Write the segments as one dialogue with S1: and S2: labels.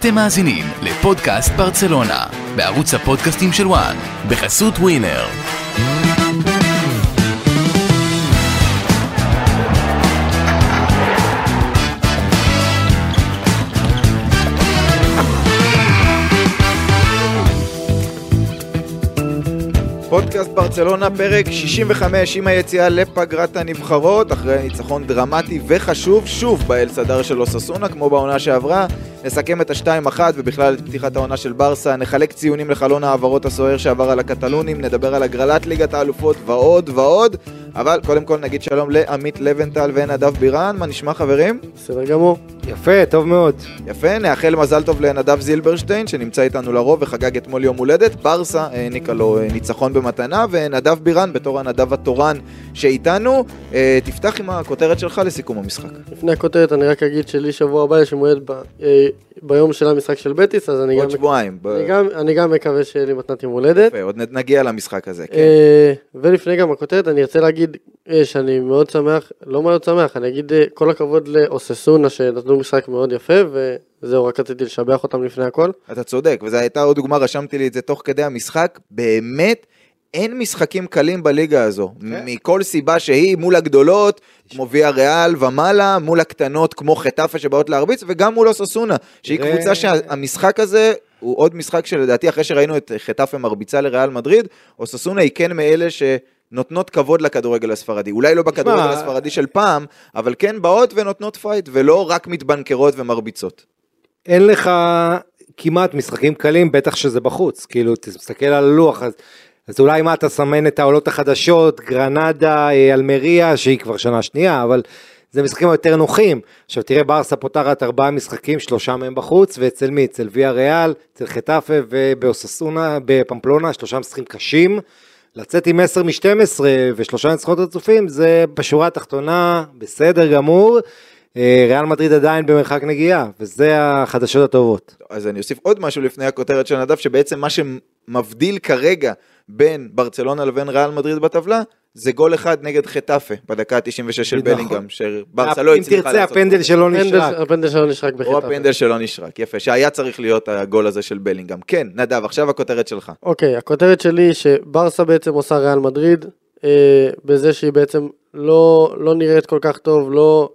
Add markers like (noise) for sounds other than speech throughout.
S1: אתם מאזינים לפודקאסט ברצלונה, בערוץ הפודקאסטים של וואן, בחסות ווינר.
S2: פודקאסט ברצלונה, פרק 65 עם היציאה לפגרת הנבחרות, אחרי ניצחון דרמטי וחשוב, שוב באל סדר של אוססונה, כמו בעונה שעברה. נסכם את השתיים אחת ובכלל את פתיחת העונה של ברסה, נחלק ציונים לחלון העברות הסוער שעבר על הקטלונים, נדבר על הגרלת ליגת האלופות ועוד ועוד, אבל קודם כל נגיד שלום לעמית לבנטל ונדב בירן, מה נשמע חברים?
S3: בסדר גמור.
S4: יפה, טוב מאוד.
S2: יפה, נאחל מזל טוב לנדב זילברשטיין שנמצא איתנו לרוב וחגג אתמול יום הולדת, ברסה העניקה לו אה, ניצחון במתנה, ונדב בירן בתור הנדב התורן שאיתנו, אה, תפתח עם הכותרת שלך לסיכום המשחק.
S3: לפני הכותרת אני רק אגיד שלי שבוע הבא יש מועד ב, אה, ביום של המשחק של בטיס, אז אני גם,
S2: עוד שבועיים. ב-
S3: אני גם, אני גם מקווה שיהיה לי מתנת יום הולדת.
S2: יפה, עוד נגיע למשחק הזה, כן.
S3: ולפני גם הכותרת אני ארצה להגיד אה, שאני מאוד שמח, לא מאוד שמח, אני אגיד אה, כל הכבוד לאוססונה שנתנו משחק מאוד יפה וזהו רק רציתי לשבח אותם לפני הכל.
S2: אתה צודק, וזו הייתה עוד דוגמה, רשמתי לי את זה תוך כדי המשחק, באמת אין משחקים קלים בליגה הזו, מכל סיבה שהיא, מול הגדולות, כמו ויאריאל ומעלה, מול הקטנות כמו חטאפה שבאות להרביץ, וגם מול אוססונה, שהיא
S4: תראה-
S2: קבוצה שהמשחק הזה הוא עוד משחק שלדעתי אחרי שראינו את חטאפה מרביצה לריאל מדריד, אוססונה היא כן מאלה ש... נותנות כבוד לכדורגל הספרדי, אולי לא בכדורגל הספרדי של פעם, אבל כן באות ונותנות פייט, ולא רק מתבנקרות ומרביצות.
S4: אין לך כמעט משחקים קלים, בטח שזה בחוץ. כאילו, תסתכל על הלוח, אז, אז אולי מה אתה סמן את העולות החדשות, גרנדה, אה, אלמריה, שהיא כבר שנה שנייה, אבל זה משחקים יותר נוחים. עכשיו תראה, ברסה פותחת ארבעה משחקים, שלושה מהם בחוץ, ואצל מי? אצל ויה ריאל, אצל חטאפה ובאוססונה, בפמפלונה, שלושה משחקים קשים. לצאת עם 10 מ-12 ושלושה ניצחונות רצופים זה בשורה התחתונה בסדר גמור. אה, ריאל מדריד עדיין במרחק נגיעה וזה החדשות הטובות.
S2: אז אני אוסיף עוד משהו לפני הכותרת של נדב, שבעצם מה שמבדיל כרגע בין ברצלונה לבין ריאל מדריד בטבלה, זה גול אחד נגד חטאפה בדקה ה-96 של
S4: נכון.
S2: בלינגהם, שברסה לא הצליחה
S4: אם תרצה הפנדל
S3: הפנדל-
S4: נשרק.
S3: הפנדל שלו נשרק
S2: או
S3: בחטא.
S2: הפנדל שלא נשרק, יפה, שהיה צריך להיות הגול הזה של בלינגהם. כן, נדב, עכשיו הכותרת שלך.
S3: אוקיי, הכותרת שלי היא שברסה בעצם עושה ריאל מדריד, אה, בזה שהיא בעצם לא, לא נראית כל כך טוב, לא,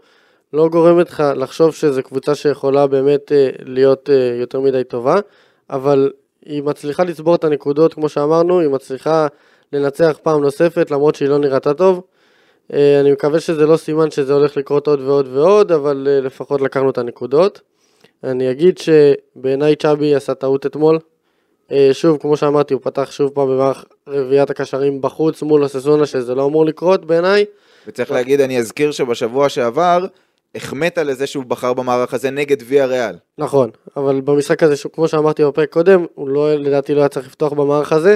S3: לא גורמת לך לחשוב שזו קבוצה שיכולה באמת אה, להיות אה, יותר מדי טובה, אבל היא מצליחה לצבור את הנקודות, כמו שאמרנו, היא מצליחה לנצח פעם נוספת, למרות שהיא לא נראתה טוב. אה, אני מקווה שזה לא סימן שזה הולך לקרות עוד ועוד ועוד, אבל אה, לפחות לקחנו את הנקודות. אני אגיד שבעיניי צ'אבי עשה טעות אתמול. אה, שוב, כמו שאמרתי, הוא פתח שוב פעם במערך רביעיית הקשרים בחוץ מול אוססונה, שזה לא אמור לקרות בעיניי.
S2: וצריך להגיד, אני אזכיר שבשבוע שעבר, החמאת לזה שהוא בחר במערך הזה נגד ויה ריאל.
S3: נכון, אבל במשחק הזה, כמו שאמרתי בפרק קודם, הוא לא, לדעתי לא היה צריך לפתוח במערך הזה.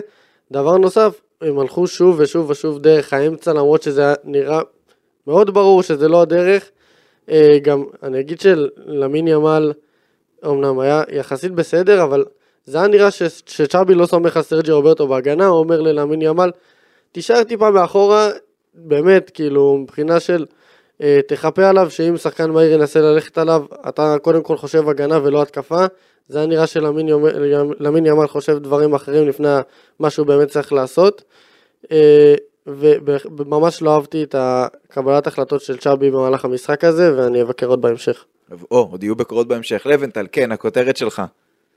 S3: דבר נוסף, הם הלכו שוב ושוב ושוב דרך האמצע, למרות שזה היה נראה מאוד ברור שזה לא הדרך. אה, גם, אני אגיד שלמין ימל, אמנם היה יחסית בסדר, אבל זה היה נראה ש- שצ'אבי לא סומך על סרג'י רוברטו בהגנה, הוא אומר ללמין ימל, תישאר טיפה מאחורה, באמת, כאילו, מבחינה של אה, תחפה עליו, שאם שחקן מהיר ינסה ללכת עליו, אתה קודם כל חושב הגנה ולא התקפה. זה היה נראה שלמין למין ימל חושב דברים אחרים לפני מה שהוא באמת צריך לעשות. אה, וממש לא אהבתי את קבלת החלטות של צ'אבי במהלך המשחק הזה, ואני אבקר עוד בהמשך.
S2: או, עוד יהיו בקורות בהמשך. לבנטל, כן, הכותרת שלך.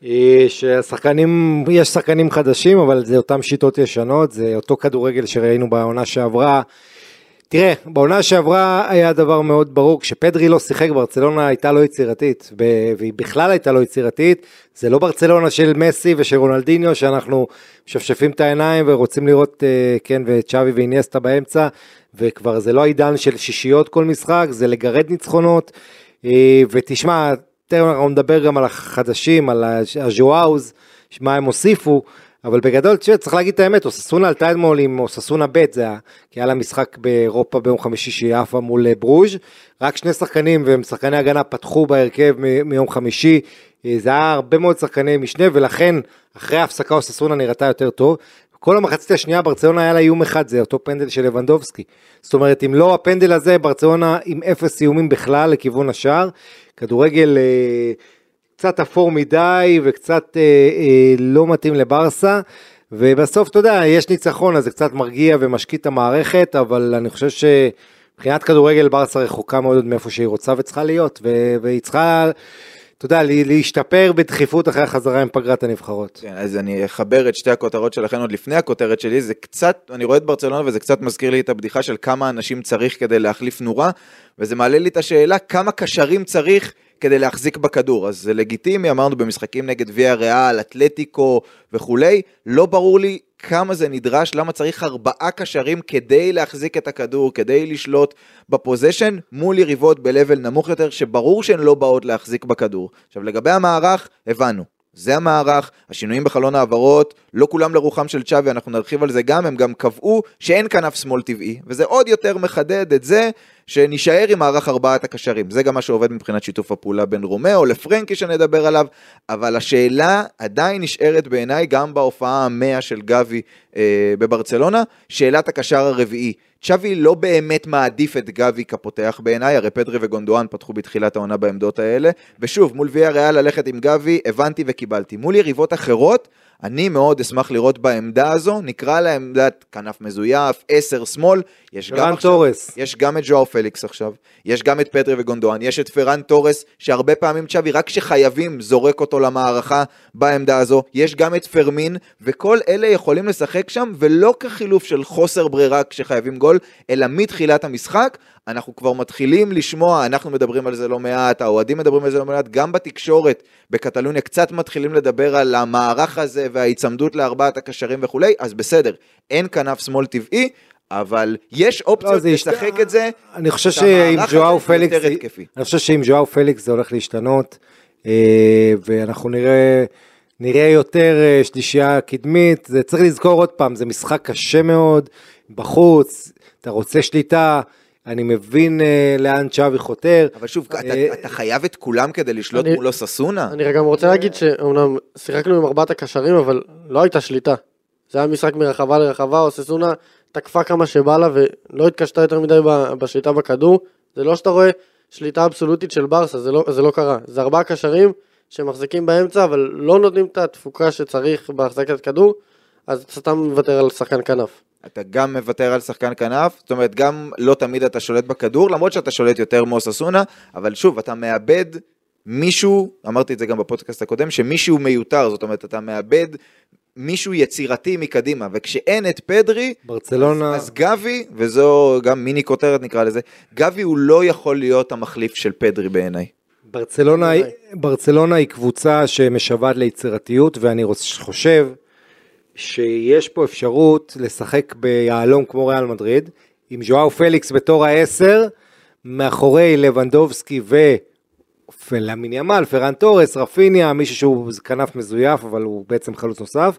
S4: אה, שהשחקנים, יש שחקנים חדשים אבל זה אותם שיטות ישנות, זה אותו כדורגל שראינו בעונה שעברה. תראה, בעונה שעברה היה דבר מאוד ברור, כשפדרי לא שיחק ברצלונה הייתה לא יצירתית, והיא בכלל הייתה לא יצירתית, זה לא ברצלונה של מסי ושל רונלדיניו שאנחנו משפשפים את העיניים ורוצים לראות, אה, כן, וצ'אבי ואיניאסטה באמצע, וכבר זה לא העידן של שישיות כל משחק, זה לגרד ניצחונות, אה, ותשמע, תכף אנחנו נדבר גם על החדשים, על הז'ואאוז, מה הם הוסיפו, אבל בגדול, תשמע, צריך להגיד את האמת, אוססונה עלתה אתמול עם אוססונה ב', זה היה, כי היה לה משחק באירופה ביום חמישי שהיא עפה מול אה, ברוז', רק שני שחקנים והם שחקני הגנה פתחו בהרכב מיום חמישי, אה, זה היה הרבה מאוד שחקני משנה, ולכן אחרי ההפסקה אוססונה נראתה יותר טוב. כל המחצית השנייה ברצלונה היה לה איום אחד, זה אותו פנדל של לבנדובסקי. זאת אומרת, אם לא הפנדל הזה, ברצלונה עם אפס איומים בכלל לכיוון השער. כדורגל, אה, קצת אפור מדי וקצת אה, אה, לא מתאים לברסה. ובסוף, אתה יודע, יש ניצחון, אז זה קצת מרגיע ומשקיט את המערכת, אבל אני חושב שמבחינת כדורגל ברסה רחוקה מאוד מאיפה שהיא רוצה וצריכה להיות, והיא צריכה, אתה יודע, לה- להשתפר בדחיפות אחרי החזרה עם פגרת הנבחרות.
S2: כן, אז אני אחבר את שתי הכותרות שלכם עוד לפני הכותרת שלי, זה קצת, אני רואה את ברצלונה וזה קצת מזכיר לי את הבדיחה של כמה אנשים צריך כדי להחליף נורה, וזה מעלה לי את השאלה כמה קשרים צריך כדי להחזיק בכדור. אז זה לגיטימי, אמרנו במשחקים נגד ויה ריאל, אתלטיקו וכולי, לא ברור לי כמה זה נדרש, למה צריך ארבעה קשרים כדי להחזיק את הכדור, כדי לשלוט ב possession מול יריבות ב-level נמוך יותר, שברור שהן לא באות להחזיק בכדור. עכשיו לגבי המערך, הבנו. זה המערך, השינויים בחלון העברות, לא כולם לרוחם של צ'אבי, אנחנו נרחיב על זה גם, הם גם קבעו שאין כנף שמאל טבעי, וזה עוד יותר מחדד את זה שנישאר עם מערך ארבעת הקשרים. זה גם מה שעובד מבחינת שיתוף הפעולה בין רומאו לפרנקי שנדבר עליו, אבל השאלה עדיין נשארת בעיניי גם בהופעה המאה של גבי אה, בברצלונה, שאלת הקשר הרביעי. צ'אבי לא באמת מעדיף את גבי כפותח בעיניי, הרי פדרי וגונדואן פתחו בתחילת העונה בעמדות האלה, ושוב, מול ויה ריאל ללכת עם גבי, הבנתי וקיבלתי. מול יריבות אחרות, אני מאוד אשמח לראות בעמדה הזו, נקרא לה עמדת כנף מזויף, עשר שמאל, יש גם עכשיו,
S4: תורס.
S2: יש גם את ז'ואר פליקס עכשיו, יש גם את פדרי וגונדואן, יש את פרן תורס, שהרבה פעמים צ'אבי רק כשחייבים זורק אותו למערכה בעמדה הזו, יש גם את פרמין, וכל אלה יכולים לשחק שם, ולא כחילוף של חוסר ברירה כשחייבים גול, אלא מתחילת המשחק, אנחנו כבר מתחילים לשמוע, אנחנו מדברים על זה לא מעט, האוהדים מדברים על זה לא מעט, גם בתקשורת בקטלוניה קצת מתחילים לדבר על המערך הזה וההיצמדות לארבעת הקשרים וכולי, אז בסדר, אין כנף שמאל טבעי, אבל יש אופציות
S4: לא, זה ישת-
S2: לשחק את זה.
S4: אני חושב שעם ג'ואר פליקס. אני חושב שעם ג'ואר פליקס זה הולך להשתנות, אה, ואנחנו נראה, נראה יותר אה, שלישייה קדמית, זה צריך לזכור עוד פעם, זה משחק קשה מאוד, בחוץ, אתה רוצה שליטה, אני מבין אה, לאן צ'אבי חותר.
S2: אבל שוב, אתה,
S4: אה,
S2: אתה חייב את כולם כדי לשלוט
S3: אני-
S2: מולו ססונה?
S3: אני גם רוצה להגיד שאומנם שיחקנו עם ארבעת הקשרים, אבל לא הייתה שליטה. זה היה משחק מרחבה לרחבה, אוססונה תקפה כמה שבא לה ולא התקשתה יותר מדי בשליטה בכדור. זה לא שאתה רואה שליטה אבסולוטית של ברסה, זה לא, זה לא קרה. זה ארבעה קשרים שמחזיקים באמצע, אבל לא נותנים את התפוקה שצריך בהחזקת כדור, אז אתה סתם מוותר על שחקן כנף.
S2: אתה גם מוותר על שחקן כנף, זאת אומרת, גם לא תמיד אתה שולט בכדור, למרות שאתה שולט יותר מאוססונה, אבל שוב, אתה מאבד מישהו, אמרתי את זה גם בפודקאסט הקודם, שמישהו מיותר, זאת אומרת, אתה מאבד מישהו יצירתי מקדימה, וכשאין את פדרי,
S4: ברצלונה,
S2: אז גבי, וזו גם מיני כותרת נקרא לזה, גבי הוא לא יכול להיות המחליף של פדרי בעיניי.
S4: ברצלונה. ברצלונה היא קבוצה שמשוועת ליצירתיות, ואני חושב שיש פה אפשרות לשחק ביהלום כמו ריאל מדריד, עם ז'ואר פליקס בתור העשר, מאחורי לבנדובסקי ו... ולמין ימל, פרן תורס, רפיניה, מישהו שהוא כנף מזויף, אבל הוא בעצם חלוץ נוסף,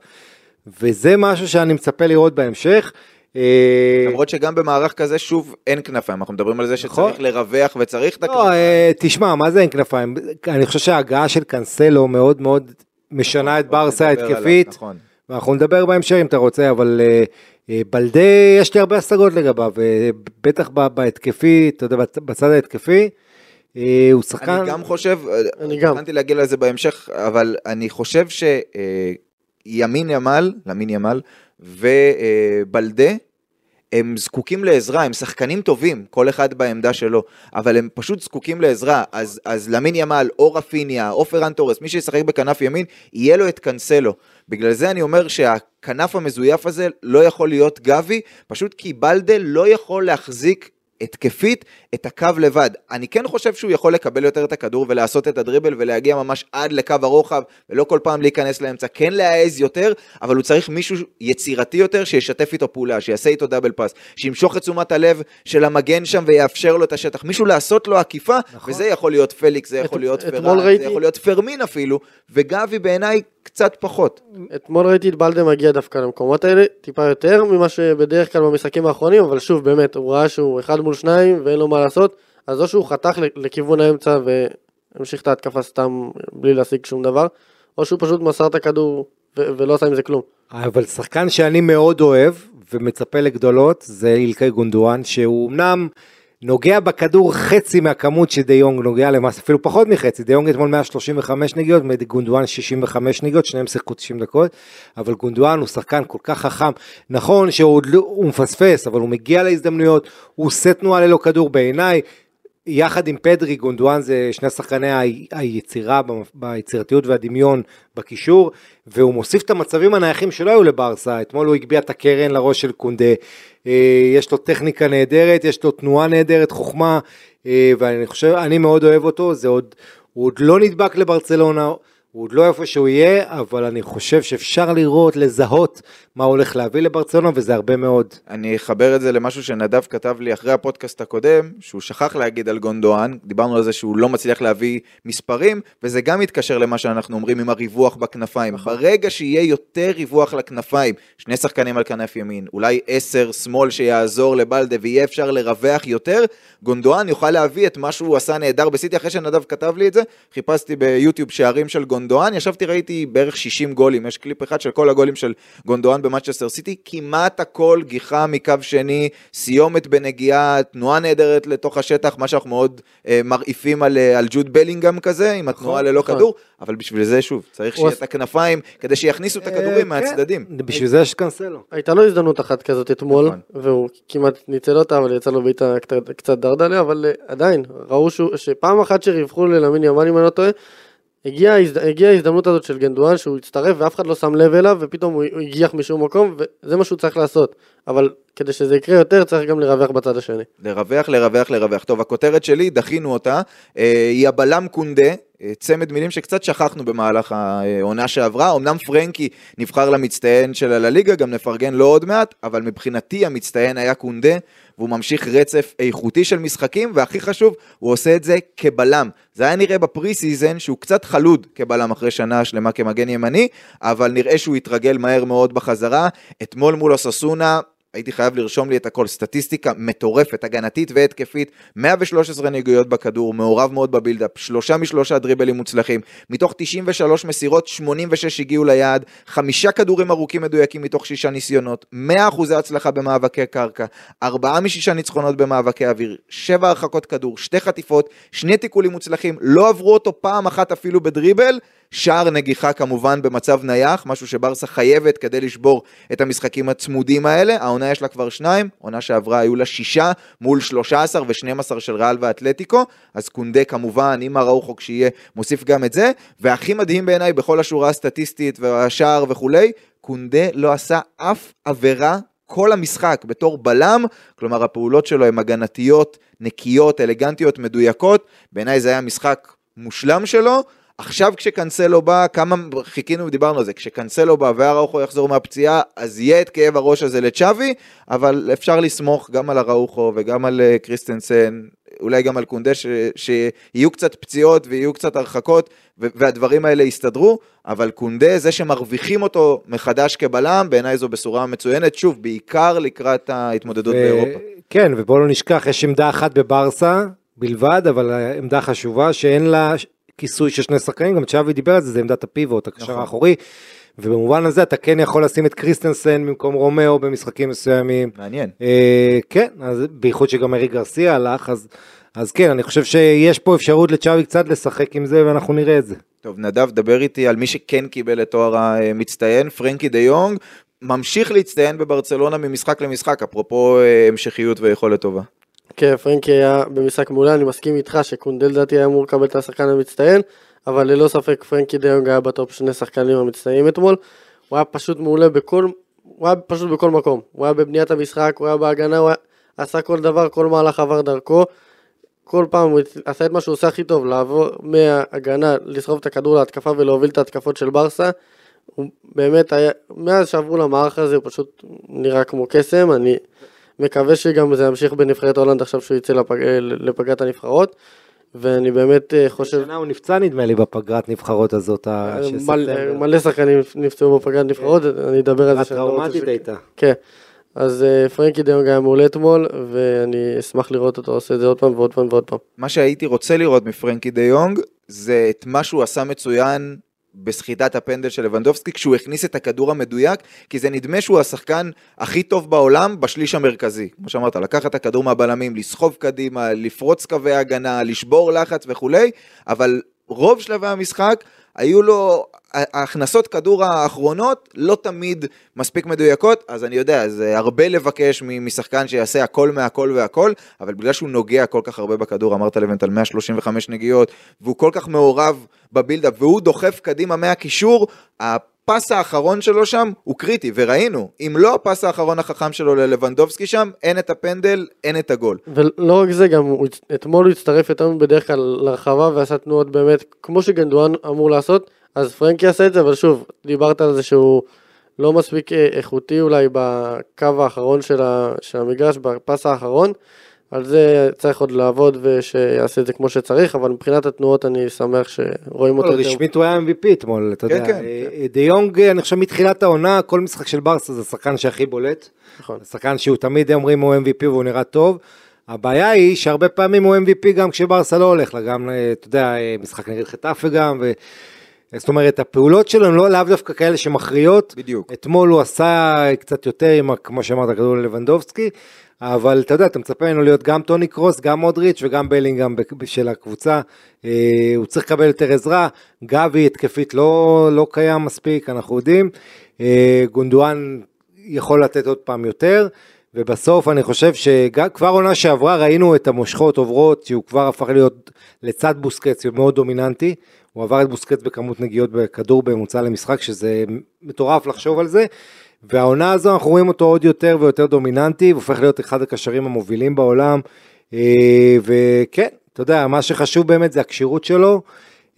S4: וזה משהו שאני מצפה לראות בהמשך. אה,
S2: למרות שגם במערך כזה, שוב, אין כנפיים, אנחנו מדברים על זה
S4: נכון.
S2: שצריך לרווח וצריך את
S4: לא,
S2: הכנפיים.
S4: אה, תשמע, מה זה אין כנפיים? אני חושב שההגעה של קאנסלו מאוד מאוד משנה את ברסה
S2: נדבר עליו,
S4: ההתקפית,
S2: נכון.
S4: ואנחנו נדבר בהמשך אם אתה רוצה, אבל אה, בלדה, יש לי הרבה השגות לגביו, אה, בטח ב- בהתקפי, אתה יודע, בצ- בצד ההתקפי, אה, הוא שחקן...
S2: אני גם חושב,
S3: אני גם.
S2: תכננתי להגיע לזה בהמשך, אבל אני חושב שימין ימל, למין ימל, ובלדה, הם זקוקים לעזרה, הם שחקנים טובים, כל אחד בעמדה שלו, אבל הם פשוט זקוקים לעזרה, אז, אז למין ימל, או רפיניה, או פרן תורס, מי שישחק בכנף ימין, יהיה לו את קנסלו. בגלל זה אני אומר שהכנף המזויף הזה לא יכול להיות גבי, פשוט כי בלדה לא יכול להחזיק התקפית את הקו לבד. אני כן חושב שהוא יכול לקבל יותר את הכדור ולעשות את הדריבל ולהגיע ממש עד לקו הרוחב ולא כל פעם להיכנס לאמצע, כן להעז יותר, אבל הוא צריך מישהו יצירתי יותר שישתף איתו פעולה, שיעשה איתו דאבל פאס, שימשוך את תשומת הלב של המגן שם ויאפשר לו את השטח. מישהו לעשות לו עקיפה,
S4: נכון.
S2: וזה יכול להיות פליקס, זה יכול
S3: את-
S2: להיות פרן, זה יכול להיות פרמין אפילו, וגבי בעיניי קצת פחות.
S3: אתמול ראיתי את בלדה מגיע דווקא למקומות האלה, טיפה יותר ממה שבדרך כלל במשחקים האחרונים, אבל שוב, באמת, הוא ראה שהוא אחד מול שניים ואין לו מה לעשות, אז או שהוא חתך לכיוון האמצע והמשיך את ההתקפה סתם בלי להשיג שום דבר, או שהוא פשוט מסר את הכדור ו- ולא עשה עם זה כלום.
S4: אבל שחקן שאני מאוד אוהב ומצפה לגדולות זה אילקאי גונדואן שהוא אמנם נוגע בכדור חצי מהכמות שדה יונג נוגע למעשה, אפילו פחות מחצי, דה יונג אתמול 135 נגיעות, גונדואן 65 נגיעות, שניהם שיחקו 90 דקות, אבל גונדואן הוא שחקן כל כך חכם, נכון שהוא לא, מפספס, אבל הוא מגיע להזדמנויות, הוא עושה תנועה ללא כדור בעיניי, יחד עם פדרי, גונדואן זה שני שחקני היצירה, ביצירתיות והדמיון בקישור, והוא מוסיף את המצבים הנייחים שלא היו לברסה, אתמול הוא הגביה את הקרן לראש של קונדה, אה, יש לו טכניקה נהדרת, יש לו תנועה נהדרת, חוכמה, אה, ואני חושב, אני מאוד אוהב אותו, זה עוד, הוא עוד לא נדבק לברצלונה, הוא עוד לא איפה שהוא יהיה, אבל אני חושב שאפשר לראות, לזהות מה הולך להביא לברצלונה, וזה הרבה מאוד.
S2: אני אחבר את זה למשהו שנדב כתב לי אחרי הפודקאסט הקודם, שהוא שכח להגיד על גונדואן, דיברנו על זה שהוא לא מצליח להביא מספרים, וזה גם מתקשר למה שאנחנו אומרים עם הריווח בכנפיים. נכון. ברגע שיהיה יותר ריווח לכנפיים, שני שחקנים על כנף ימין, אולי עשר שמאל שיעזור לבלדה ויהיה אפשר לרווח יותר, גונדואן יוכל להביא את מה שהוא עשה נהדר בסיטי, אחרי שנדב כתב לי את זה, חיפשתי ביוטיוב שערים של גונדואן, ישבתי ראיתי בערך 60 גולים, יש קליפ אחד של כל הגולים של גונדואן במנצ'סטר סיטי, כמעט הכל גיחה מקו שני, סיומת בנגיעה, תנועה נהדרת לתוך השטח, מה שאנחנו מאוד אה, מרעיפים על, אה, על ג'וד בלינגהם כזה, עם התנועה נכון, ללא נכון. כדור, אבל בשביל זה שוב, צריך שיהיה את הכנפיים, כדי שיכניסו את הכדורים אה, מהצדדים.
S4: כן. בשביל זה יש קנסלו.
S3: הייתה לו הזדמנות אחת כזאת אתמול, נכון. והוא כמעט ניצל אותה, אבל יצא לו בעיטה קצת דרדלה, אבל אה, עדיין, ראו שפעם אחת שריווחו ללמין ימן, אם אני לא טועה, הגיעה הגיע ההזדמנות הזאת של גנדואן שהוא הצטרף ואף אחד לא שם לב אליו ופתאום הוא הגיח משום מקום וזה מה שהוא צריך לעשות אבל כדי שזה יקרה יותר צריך גם לרווח בצד השני.
S2: לרווח, לרווח, לרווח. טוב, הכותרת שלי, דחינו אותה, אה, היא הבלם קונדה, צמד מילים שקצת שכחנו במהלך העונה שעברה, אמנם פרנקי נבחר למצטיין של הליגה, גם נפרגן לו עוד מעט, אבל מבחינתי המצטיין היה קונדה, והוא ממשיך רצף איכותי של משחקים, והכי חשוב, הוא עושה את זה כבלם. זה היה נראה ב pre season שהוא קצת חלוד כבלם אחרי שנה שלמה כמגן ימני, אבל נראה שהוא התרגל מהר מאוד בחזרה. אתמול מול אוססונה, הייתי חייב לרשום לי את הכל, סטטיסטיקה מטורפת, הגנתית והתקפית, 113 נגיעות בכדור, מעורב מאוד ב build up, שלושה משלושה דריבלים מוצלחים, מתוך 93 מסירות, 86 הגיעו ליעד, חמישה כדורים ארוכים מדויקים מתוך שישה ניסיונות, 100% הצלחה במאבקי קרקע, ארבעה משישה ניצחונות במאבקי אוויר, שבע הרחקות כדור, שתי חטיפות, שני תיקולים מוצלחים, לא עברו אותו פעם אחת אפילו בדריבל, שער נגיחה כמובן במצב נייח, משהו שברסה חייבת כדי לשבור את המשחקים הצמודים האלה, העונה יש לה כבר שניים, עונה שעברה היו לה שישה מול 13 ו-12 של ריאל ואתלטיקו, אז קונדה כמובן, עם הראוכו כשיהיה, מוסיף גם את זה, והכי מדהים בעיניי בכל השורה הסטטיסטית והשער וכולי, קונדה לא עשה אף עבירה כל המשחק בתור בלם, כלומר הפעולות שלו הן הגנתיות, נקיות, אלגנטיות, מדויקות, בעיניי זה היה משחק מושלם שלו, עכשיו כשקנסלו בא, כמה חיכינו ודיברנו על זה, כשקנסלו בא והראוכו יחזור מהפציעה, אז יהיה את כאב הראש הזה לצ'אבי, אבל אפשר לסמוך גם על הראוכו וגם על אה, קריסטנסן, אולי גם על קונדה, ש, שיהיו קצת פציעות ויהיו קצת הרחקות, והדברים האלה יסתדרו, אבל קונדה, זה שמרוויחים אותו מחדש כבלם, בעיניי זו בשורה מצוינת, שוב, בעיקר לקראת ההתמודדות ו... באירופה.
S4: כן, ובואו לא נשכח, יש עמדה אחת בברסה, בלבד, אבל עמדה חשובה שאין לה כיסוי של שני שחקנים, גם צ'אבי דיבר על זה, זה עמדת הפיבוט, הקשר נכון. האחורי. ובמובן הזה אתה כן יכול לשים את קריסטנסן במקום רומאו במשחקים מסוימים.
S2: מעניין.
S4: אה, כן, אז בייחוד שגם אריק גרסיה הלך, אז, אז כן, אני חושב שיש פה אפשרות לצ'אבי קצת לשחק עם זה, ואנחנו נראה את זה.
S2: טוב, נדב, דבר איתי על מי שכן קיבל את תואר המצטיין, פרנקי דה יונג, ממשיך להצטיין בברצלונה ממשחק למשחק, אפרופו אה, המשכיות ויכולת טובה.
S3: כן, פרנקי היה במשחק מעולה, אני מסכים איתך שקונדה לדעתי היה אמור לקבל את השחקן המצטיין, אבל ללא ספק פרנקי דיונג היה בטופ שני שחקנים המצטיינים אתמול. הוא היה פשוט מעולה בכל, הוא היה פשוט בכל מקום. הוא היה בבניית המשחק, הוא היה בהגנה, הוא היה, עשה כל דבר, כל מהלך עבר דרכו. כל פעם הוא עשה את מה שהוא עושה הכי טוב, לעבור מההגנה, לסחוב את הכדור להתקפה ולהוביל את ההתקפות של ברסה. הוא באמת היה, מאז שעברו למערך הזה הוא פשוט נראה כמו קסם, אני מקווה שגם זה ימשיך בנבחרת הולנד עכשיו שהוא יצא לפג... לפגרת הנבחרות. ואני באמת אה, חושב...
S4: שנה הוא נפצע נדמה לי בפגרת נבחרות הזאת.
S3: אה, מלא, מלא שחקנים נפצעו בפגרת נבחרות, אני אדבר על זה.
S4: הטראומטית הייתה.
S3: כן. אז אה, פרנקי דיונג היה מעולה אתמול, ואני אשמח לראות אותו עושה את זה עוד פעם ועוד פעם ועוד פעם.
S2: מה שהייתי רוצה לראות מפרנקי דיונג, זה את מה שהוא עשה מצוין בסחיטת הפנדל של לבנדובסקי כשהוא הכניס את הכדור המדויק, כי זה נדמה שהוא השחקן הכי טוב בעולם בשליש המרכזי. כמו שאמרת, לקחת את הכדור מהבלמים, לסחוב קדימה, לפרוץ קווי הגנה, לשבור לחץ וכולי, אבל רוב שלבי המשחק היו לו, ההכנסות כדור האחרונות לא תמיד מספיק מדויקות, אז אני יודע, זה הרבה לבקש משחקן שיעשה הכל מהכל והכל, אבל בגלל שהוא נוגע כל כך הרבה בכדור, אמרת לבנט על 135 נגיעות, והוא כל כך מעורב בבילדאפ, והוא דוחף קדימה מהקישור, הפס האחרון שלו שם הוא קריטי, וראינו, אם לא הפס האחרון החכם שלו ללבנדובסקי שם, אין את הפנדל, אין את הגול.
S3: ולא רק זה, גם הוא, אתמול הוא הצטרף יותר בדרך כלל לרחבה ועשה תנועות באמת, כמו שגנדואן אמור לעשות, אז פרנקי עשה את זה, אבל שוב, דיברת על זה שהוא לא מספיק אה, איכותי אולי בקו האחרון של, ה, של המגרש, בפס האחרון. על זה צריך עוד לעבוד ושיעשה את זה כמו שצריך, אבל מבחינת התנועות אני שמח שרואים אותו
S4: לא, יותר. רשמית הוא היה MVP אתמול, אתה
S2: כן,
S4: יודע.
S2: כן.
S4: אה, די יונג, אני חושב מתחילת העונה, כל משחק של ברסה זה השחקן שהכי בולט.
S3: נכון.
S4: השחקן שהוא תמיד אומרים הוא MVP והוא נראה טוב. הבעיה היא שהרבה פעמים הוא MVP גם כשברסה לא הולך לה, גם, אה, אתה יודע, אה, משחק נגד חטאפה גם, ו... זאת אומרת, הפעולות שלו הן לא לאו דווקא כאלה שמכריעות.
S2: בדיוק.
S4: אתמול הוא עשה קצת יותר עם, כמו שאמרת, כדור ללבנדובסקי, אבל אתה יודע, אתה מצפה ממנו להיות גם טוני קרוס, גם מודריץ' וגם בלינגהם של הקבוצה. אה, הוא צריך לקבל יותר עזרה, גבי התקפית לא, לא קיים מספיק, אנחנו יודעים. אה, גונדואן יכול לתת עוד פעם יותר. ובסוף אני חושב שכבר עונה שעברה ראינו את המושכות עוברות, שהוא כבר הפך להיות לצד בוסקץ מאוד דומיננטי, הוא עבר את בוסקץ בכמות נגיעות בכדור בממוצע למשחק, שזה מטורף לחשוב על זה, והעונה הזו אנחנו רואים אותו עוד יותר ויותר דומיננטי, הוא הופך להיות אחד הקשרים המובילים בעולם, אה, וכן, אתה יודע, מה שחשוב באמת זה הכשירות שלו,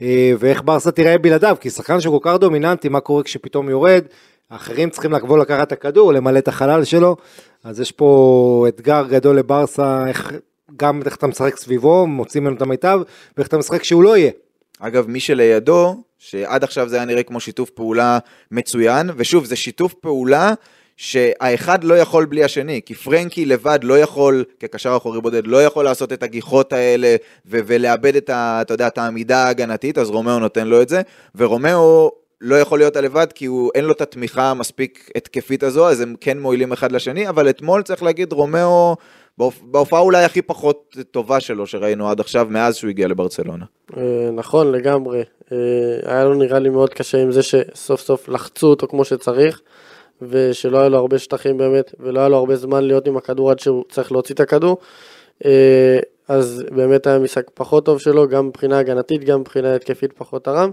S4: אה, ואיך ברסה תראה בלעדיו, כי שחקן שהוא כל כך דומיננטי, מה קורה כשפתאום יורד, האחרים צריכים לבוא לקחת את הכדור, למלא את החלל שלו, אז יש פה אתגר גדול לברסה, איך, גם איך אתה משחק סביבו, מוצאים ממנו את המיטב, ואיך אתה משחק שהוא לא יהיה.
S2: אגב, מי שלידו, שעד עכשיו זה היה נראה כמו שיתוף פעולה מצוין, ושוב, זה שיתוף פעולה שהאחד לא יכול בלי השני, כי פרנקי לבד לא יכול, כקשר אחורי בודד, לא יכול לעשות את הגיחות האלה ו- ולאבד את, ה- אתה יודע, את העמידה ההגנתית, אז רומאו נותן לו את זה, ורומאו לא יכול להיות לבד כי הוא, אין לו את התמיכה המספיק התקפית הזו, אז הם כן מועילים אחד לשני, אבל אתמול צריך להגיד, רומאו בהופעה אולי הכי פחות טובה שלו שראינו עד עכשיו, מאז שהוא הגיע לברצלונה.
S3: אה, נכון לגמרי, אה, היה לו נראה לי מאוד קשה עם זה שסוף סוף לחצו אותו כמו שצריך, ושלא היה לו הרבה שטחים באמת, ולא היה לו הרבה זמן להיות עם הכדור עד שהוא צריך להוציא את הכדור. אה, אז באמת היה משחק פחות טוב שלו, גם מבחינה הגנתית, גם מבחינה התקפית פחות תרם.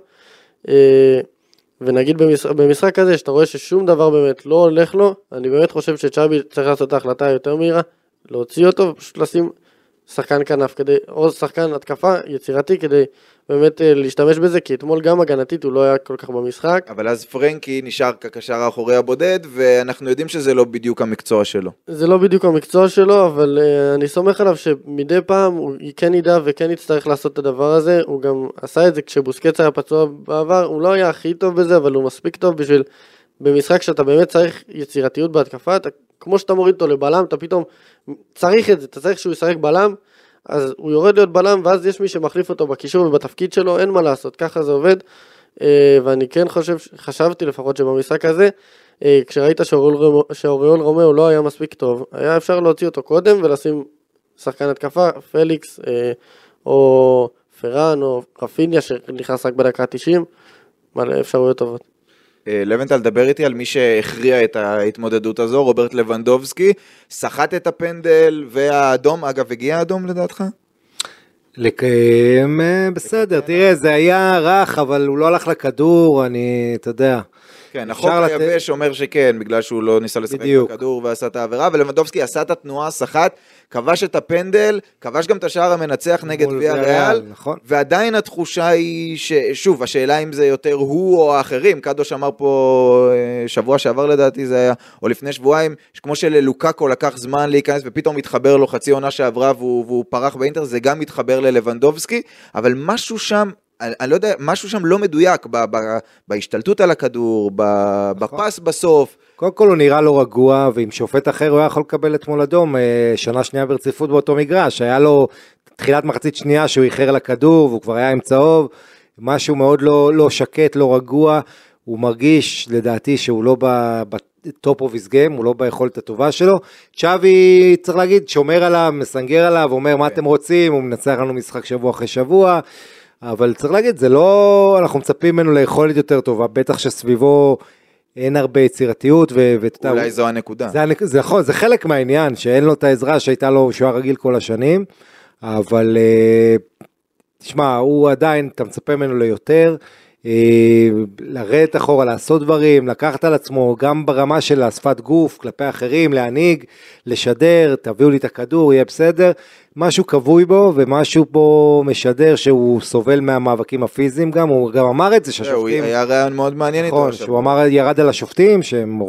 S3: ונגיד במשחק, במשחק הזה, שאתה רואה ששום דבר באמת לא הולך לו, אני באמת חושב שצ'אבי צריך לעשות את ההחלטה היותר מהירה, להוציא אותו ופשוט לשים שחקן כנף כדי, או שחקן התקפה יצירתי כדי באמת אה, להשתמש בזה, כי אתמול גם הגנתית הוא לא היה כל כך במשחק.
S2: אבל אז פרנקי נשאר כקשר האחורי הבודד, ואנחנו יודעים שזה לא בדיוק המקצוע שלו.
S3: זה לא בדיוק המקצוע שלו, אבל uh, אני סומך עליו שמדי פעם הוא כן ידע וכן יצטרך לעשות את הדבר הזה, הוא גם עשה את זה כשבוסקץ היה פצוע בעבר, הוא לא היה הכי טוב בזה, אבל הוא מספיק טוב בשביל... במשחק שאתה באמת צריך יצירתיות בהתקפה, אתה, כמו שאתה מוריד אותו לבלם, אתה פתאום צריך את זה, אתה צריך שהוא ישחק בלם, אז הוא יורד להיות בלם, ואז יש מי שמחליף אותו בקישור ובתפקיד שלו, אין מה לעשות, ככה זה עובד. אה, ואני כן חושב, חשבתי לפחות שבמשחק הזה, אה, כשראית שאוריול רומאו לא היה מספיק טוב, היה אפשר להוציא אותו קודם ולשים שחקן התקפה, פליקס, אה, או פראן, או רפיניה שנכנס רק בדקה 90, מלא אפשרויות טובות.
S2: אה, לבנטל, דבר איתי על מי שהכריע את ההתמודדות הזו, רוברט לבנדובסקי, סחט את הפנדל והאדום, אגב, הגיע האדום לדעתך?
S4: לקיים, אה, בסדר, תראה, זה היה רך, אבל הוא לא הלך לכדור, אני, אתה יודע.
S2: כן, החוק היבש אומר שכן, בגלל שהוא לא ניסה לשחק בכדור ועשה את העבירה, ולבנדובסקי עשה את התנועה, סחט, כבש את הפנדל, כבש גם את השער המנצח נגד ויה ריאל,
S4: נכון.
S2: ועדיין התחושה היא, ששוב, השאלה אם זה יותר הוא או האחרים, קדוש אמר פה אה, שבוע שעבר לדעתי זה היה, או לפני שבועיים, כמו שללוקקו לקח זמן להיכנס ופתאום התחבר לו חצי עונה שעברה והוא, והוא פרח באינטר, זה גם מתחבר ללבנדובסקי, אבל משהו שם, אני, אני לא יודע, משהו שם לא מדויק ב, ב, בהשתלטות על הכדור, ב, נכון. בפס בסוף.
S4: קודם כל הוא נראה לא רגוע, ועם שופט אחר הוא היה יכול לקבל אתמול אדום אה, שנה שנייה ברציפות באותו מגרש, היה לו תחילת מחצית שנייה שהוא איחר לכדור והוא כבר היה עם צהוב, משהו מאוד לא, לא שקט, לא רגוע, הוא מרגיש לדעתי שהוא לא ב top of his game, הוא לא ביכולת הטובה שלו. צ'אבי, צריך להגיד, שומר עליו, מסנגר עליו, אומר מה
S2: כן.
S4: אתם רוצים, הוא מנצח לנו משחק שבוע אחרי שבוע, אבל צריך להגיד, זה לא, אנחנו מצפים ממנו ליכולת יותר טובה, בטח שסביבו אין הרבה יצירתיות, ו- ואתה
S2: אולי זו הנקודה.
S4: זה, זה נכון, זה חלק מהעניין, שאין לו את העזרה שהייתה לו, שהוא היה רגיל כל השנים, אבל אה, תשמע, הוא עדיין, אתה מצפה ממנו ליותר, אה, לרדת אחורה, לעשות דברים, לקחת על עצמו, גם ברמה של השפת גוף, כלפי אחרים, להנהיג, לשדר, תביאו לי את הכדור, יהיה בסדר. משהו כבוי בו, ומשהו פה משדר שהוא סובל מהמאבקים הפיזיים גם, הוא גם אמר את זה שהשופטים...
S2: היה רעיון מאוד מעניין איתו.
S4: נכון. שהוא אמר ירד על השופטים, שהם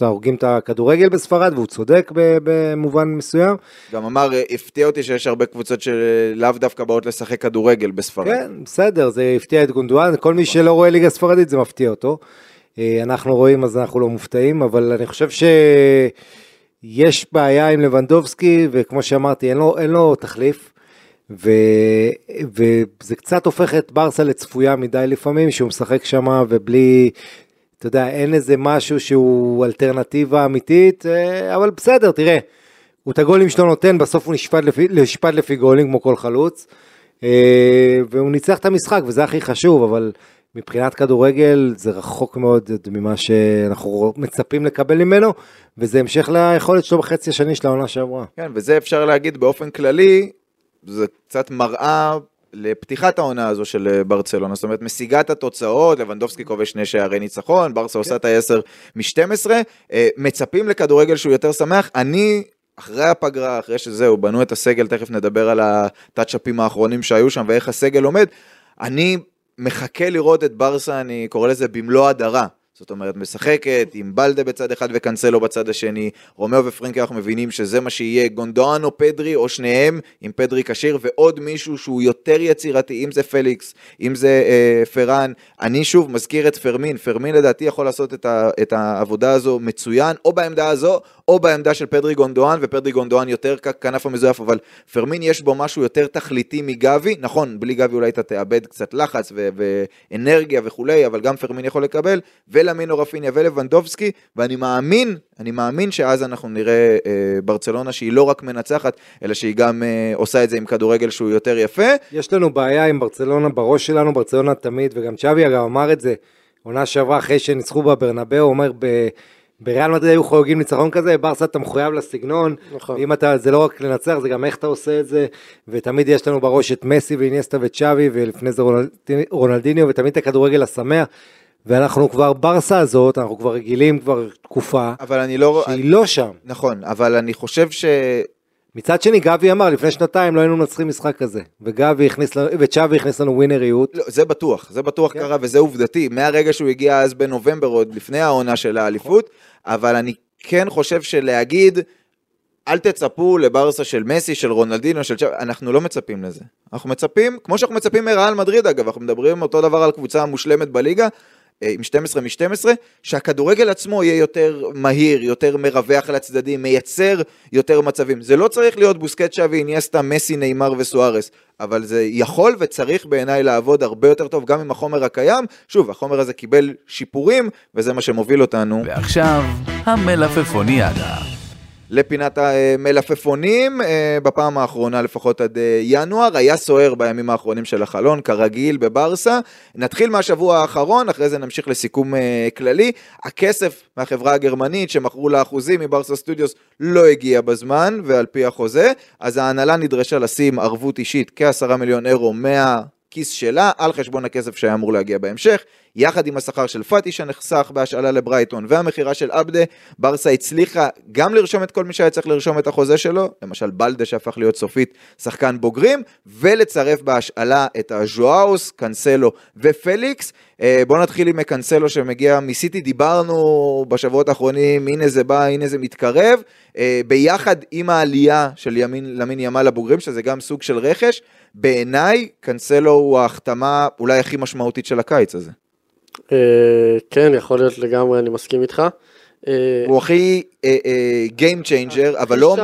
S4: הורגים את הכדורגל בספרד, והוא צודק במובן מסוים.
S2: גם אמר, הפתיע אותי שיש הרבה קבוצות שלאו דווקא באות לשחק כדורגל בספרד.
S4: כן, בסדר, זה הפתיע את גונדואן, כל מי שלא רואה ליגה ספרדית זה מפתיע אותו. אה, אנחנו רואים אז אנחנו לא מופתעים, אבל אני חושב שיש בעיה עם לבנדובסקי, וכמו שאמרתי, אין לו, אין לו תחליף. ו... וזה קצת הופך את ברסה לצפויה מדי לפעמים, שהוא משחק שם ובלי, אתה יודע, אין איזה משהו שהוא אלטרנטיבה אמיתית, אה, אבל בסדר, תראה, הוא את הגולים שלו נותן, בסוף הוא נשפט לפי, נשפט לפי גולים כמו כל חלוץ, אה, והוא ניצח את המשחק, וזה הכי חשוב, אבל מבחינת כדורגל זה רחוק מאוד ממה שאנחנו מצפים לקבל ממנו, וזה המשך ליכולת שלו בחצי השני של העונה שעברה.
S2: כן, וזה אפשר להגיד באופן כללי, זה קצת מראה לפתיחת העונה הזו של אה, ברצלונה, זאת אומרת משיגה את התוצאות, לבנדובסקי כובש שני שערי ניצחון, ברסה עושה את ה-10 מ-12, מצפים לכדורגל שהוא יותר שמח, אני... אחרי הפגרה, אחרי שזהו, בנו את הסגל, תכף נדבר על הטאצ'אפים האחרונים שהיו שם ואיך הסגל עומד, אני מחכה לראות את ברסה, אני קורא לזה במלוא הדרה. זאת אומרת, משחקת עם בלדה בצד אחד וקנסלו בצד השני, רומאו ופרנקי אנחנו מבינים שזה מה שיהיה, גונדואן או פדרי או שניהם אם פדרי כשיר, ועוד מישהו שהוא יותר יצירתי, אם זה פליקס, אם זה אה, פרן. אני שוב מזכיר את פרמין, פרמין לדעתי יכול לעשות את, ה, את העבודה הזו מצוין, או בעמדה הזו, או בעמדה של פדרי גונדואן, ופדרי גונדואן יותר ככנף המזויף, אבל פרמין יש בו משהו יותר תכליתי מגבי, נכון, בלי גבי אולי אתה תאבד קצת לחץ ו- ואנרגיה וכולי, אבל גם פרמין יכול לקבל, ולמין ורפיניה ולבנדובסקי, ואני מאמין, אני מאמין שאז אנחנו נראה אה, ברצלונה שהיא לא רק מנצחת, אלא שהיא גם אה, עושה את זה עם כדורגל שהוא יותר יפה.
S4: יש לנו בעיה עם ברצלונה בראש שלנו, ברצלונה תמיד, וגם צ'אבי אגב אמר את זה, עונה שעברה אחרי שניצחו בברנבאו, הוא אומר ב... בריאל מדריד היו חוגגים ניצחון כזה, ברסה אתה מחויב לסגנון,
S3: נכון.
S4: ואם אתה, זה לא רק לנצח, זה גם איך אתה עושה את זה, ותמיד יש לנו בראש את מסי ואיניאסטה וצ'אבי, ולפני זה רונלדיני- רונלדיניו, ותמיד את הכדורגל השמח, ואנחנו כבר, ברסה הזאת, אנחנו כבר רגילים כבר תקופה,
S2: אבל אני לא...
S4: שהיא לא שם.
S2: נכון, אבל אני חושב ש...
S4: מצד שני, גבי אמר, לפני שנתיים לא היינו מנצחים משחק כזה, וגבי הכניס, לנו- וצ'אבי הכניס לנו ווינריות,
S2: לא, זה בטוח, זה בטוח
S4: כן.
S2: קרה וזה עובדתי, מהרגע שהוא הגיע אז בנובמבר, עוד לפני העונה של האליפות, אבל אני כן חושב שלהגיד, אל תצפו לברסה של מסי, של רונלדינו, של צ'אב, אנחנו לא מצפים לזה. אנחנו מצפים, כמו שאנחנו מצפים מריאל מדריד אגב, אנחנו מדברים אותו דבר על קבוצה המושלמת בליגה, עם 12 מ-12, שהכדורגל עצמו יהיה יותר מהיר, יותר מרווח לצדדים, מייצר יותר מצבים. זה לא צריך להיות בוסקט שווי, איניאסטה, מסי, נאמר וסוארס, אבל זה יכול וצריך בעיניי לעבוד הרבה יותר טוב גם עם החומר הקיים. שוב, החומר הזה קיבל שיפורים, וזה מה שמוביל אותנו
S1: ועכשיו, המלפפוניאדה.
S2: לפינת המלפפונים, אה, בפעם האחרונה לפחות עד אה, ינואר, היה סוער בימים האחרונים של החלון, כרגיל בברסה. נתחיל מהשבוע האחרון, אחרי זה נמשיך לסיכום אה, כללי. הכסף מהחברה הגרמנית שמכרו לה אחוזים מברסה סטודיוס לא הגיע בזמן, ועל פי החוזה, אז ההנהלה נדרשה לשים ערבות אישית כעשרה מיליון אירו מה... כיס שלה על חשבון הכסף שהיה אמור להגיע בהמשך, יחד עם השכר של פאטי שנחסך בהשאלה לברייטון והמכירה של עבדה, ברסה הצליחה גם לרשום את כל מי שהיה צריך לרשום את החוזה שלו, למשל בלדה שהפך להיות סופית שחקן בוגרים, ולצרף בהשאלה את הז'ואאוס, קנסלו ופליקס. אה, בואו נתחיל עם קנסלו שמגיע מסיטי, דיברנו בשבועות האחרונים, הנה זה בא, הנה זה מתקרב, אה, ביחד עם העלייה של ימין, למין ימל לבוגרים, שזה גם סוג של רכש, בעיניי קנסלו הוא ההחתמה אולי הכי משמעותית של הקיץ הזה.
S3: אה, כן, יכול להיות לגמרי, אני מסכים איתך. אה,
S2: הוא הכי אה, Game changer, אבל לא.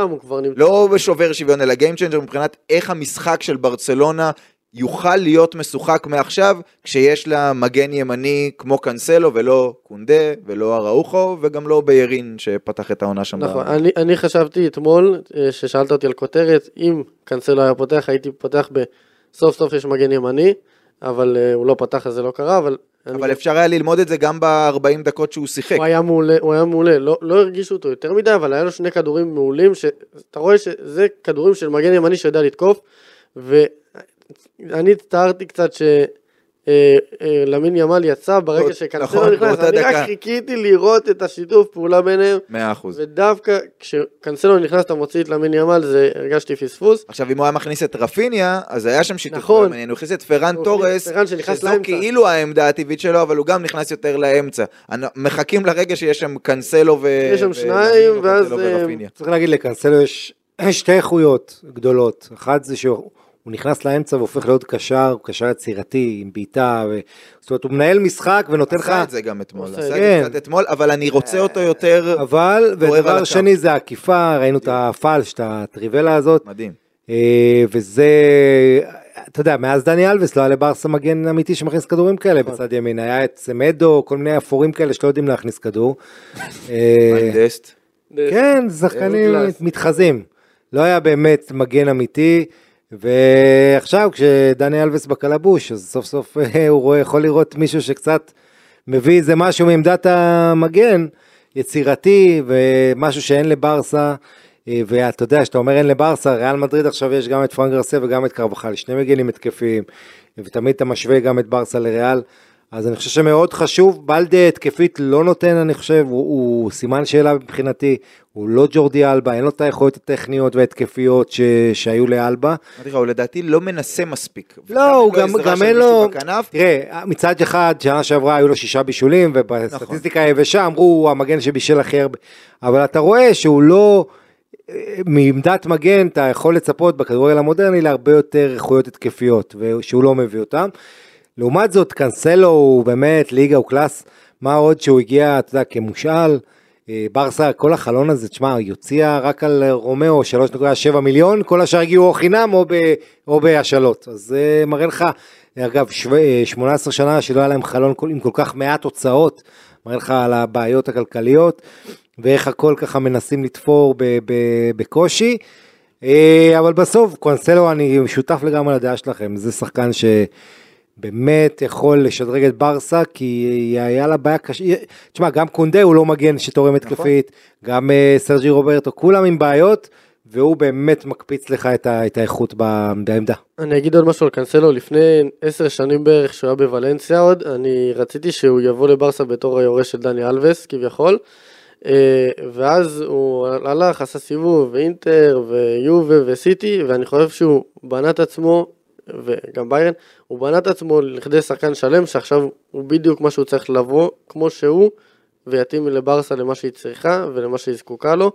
S2: לא בשובר שוויון, אלא Game changer מבחינת איך המשחק של ברצלונה יוכל להיות משוחק מעכשיו, כשיש לה מגן ימני כמו קאנסלו ולא קונדה ולא אראוחו וגם לא ביירין שפתח את העונה שם.
S3: נכון, אני, אני חשבתי אתמול, ששאלת אותי על כותרת, אם קאנסלו היה פותח, הייתי פותח בסוף סוף יש מגן ימני, אבל אה, הוא לא פתח אז זה לא קרה, אבל...
S2: אבל
S3: אני,
S2: אפשר היה ללמוד את זה גם ב-40 דקות שהוא שיחק.
S3: הוא היה מעולה, הוא היה מעולה, לא, לא הרגישו אותו יותר מדי, אבל היה לו שני כדורים מעולים, שאתה רואה שזה כדורים של מגן ימני שיודע לתקוף, ואני הצטערתי קצת ש... אה, אה, למין ימל יצא ברגע
S2: נכון,
S3: שקנסלו נכנס,
S2: באותה
S3: אני רק. חיכיתי לראות את השיתוף פעולה ביניהם,
S2: מאה אחוז.
S3: ודווקא כשקנסלו נכנס אתה מוציא את למין ימל, זה הרגשתי פספוס.
S2: עכשיו אם הוא היה מכניס את רפיניה, אז היה שם שיתוף
S3: נכון.
S2: פעולה מעניין, הוא הכניס את פרן תורס, שזו. כאילו העמדה הטבעית שלו, אבל הוא גם נכנס יותר לאמצע. מחכים לרגע שיש שם קנסלו ו...
S3: יש שם שניים, ואז, אה,
S2: ורפיניה.
S4: צריך להגיד לקנסלו יש (clears throat) שתי איכויות גדולות. אחת זה שהוא הוא נכנס לאמצע והופך להיות קשר, הוא קשר יצירתי עם בעיטה, ו... זאת אומרת הוא מנהל משחק ונותן לך...
S2: עשה את זה גם אתמול, עשה
S3: את
S4: זה.
S2: זה קצת אתמול, אבל אני רוצה אותו יותר
S4: אבל, ודבר. שני זה העקיפה, ראינו את הפלש, את הטריבלה הזאת,
S2: מדהים.
S4: אה, וזה, אתה יודע, מאז דני אלווס לא היה לברסה מגן אמיתי שמכניס כדורים כאלה
S2: נכון.
S4: בצד ימין, היה את סמדו, כל מיני אפורים כאלה שלא יודעים להכניס כדור. אה. כן, שחקנים
S3: גלאס.
S4: מתחזים. לא היה באמת מגן אמיתי, ועכשיו כשדני אלווס בקלבוש, אז סוף סוף אה, הוא רואה, יכול לראות מישהו שקצת מביא איזה משהו מעמדת המגן, יצירתי, ומשהו שאין לברסה. אה, ואתה יודע, כשאתה אומר אין לברסה, ריאל מדריד עכשיו יש גם את פרנק גרסיה וגם את קרבחל, שני מגנים התקפיים, ותמיד אתה משווה גם את ברסה לריאל. אז אני חושב שמאוד חשוב, בלדה התקפית לא נותן, אני חושב, הוא, הוא סימן שאלה מבחינתי, הוא לא ג'ורדי אלבה, אין לו את היכולות הטכניות וההתקפיות ש, שהיו לאלבה.
S2: אמרתי לך, הוא לדעתי לא מנסה מספיק.
S4: לא, הוא גם,
S2: עזרה
S4: גם
S2: של
S4: אין לו,
S2: בכנף.
S4: תראה, מצד אחד, שנה שעברה היו לו שישה בישולים, ובסטטיסטיקה היבשה אמרו, הוא המגן שבישל הכי הרבה, אבל אתה רואה שהוא לא, מעמדת מגן אתה יכול לצפות בכדורגל המודרני להרבה יותר איכויות התקפיות, ושהוא לא מביא אותם. לעומת זאת, קאנסלו הוא באמת ליגה, הוא קלאס, מה עוד שהוא הגיע, אתה יודע, כמושאל. אה, ברסה, כל החלון הזה, תשמע, היא הוציאה רק על רומאו 3.7 מיליון, כל השאר הגיעו או חינם או, בהשאלות. אז זה מראה לך, אגב, שו- אה, 18 שנה שלא היה להם חלון עם כל כך מעט הוצאות, מראה לך על הבעיות הכלכליות, ואיך הכל ככה מנסים לתפור בקושי. אה, אבל בסוף, קאנסלו, אני שותף לגמרי לדעה שלכם, זה שחקן ש... באמת יכול לשדרג את ברסה, כי היה לה בעיה קשה, תשמע, גם קונדה הוא לא מגן שתורם התקפית, גם אה, סרג'י רוברטו, כולם עם בעיות, והוא באמת מקפיץ לך את, ה, את האיכות בעמדה.
S3: אני אגיד עוד משהו על קאנסלו, לפני עשר שנים בערך שהוא היה בוולנסיה עוד, אני רציתי שהוא יבוא לברסה בתור היורש של דני אלווס כביכול, אה, ואז הוא הלך, עשה סיבוב, ואינטר, ויובה, וסיטי, ואני חושב שהוא בנה את עצמו, וגם ביירן, הוא בנה את עצמו לכדי שחקן שלם, שעכשיו הוא בדיוק מה שהוא צריך לבוא, כמו שהוא, ויתאים לברסה למה שהיא צריכה ולמה שהיא זקוקה לו,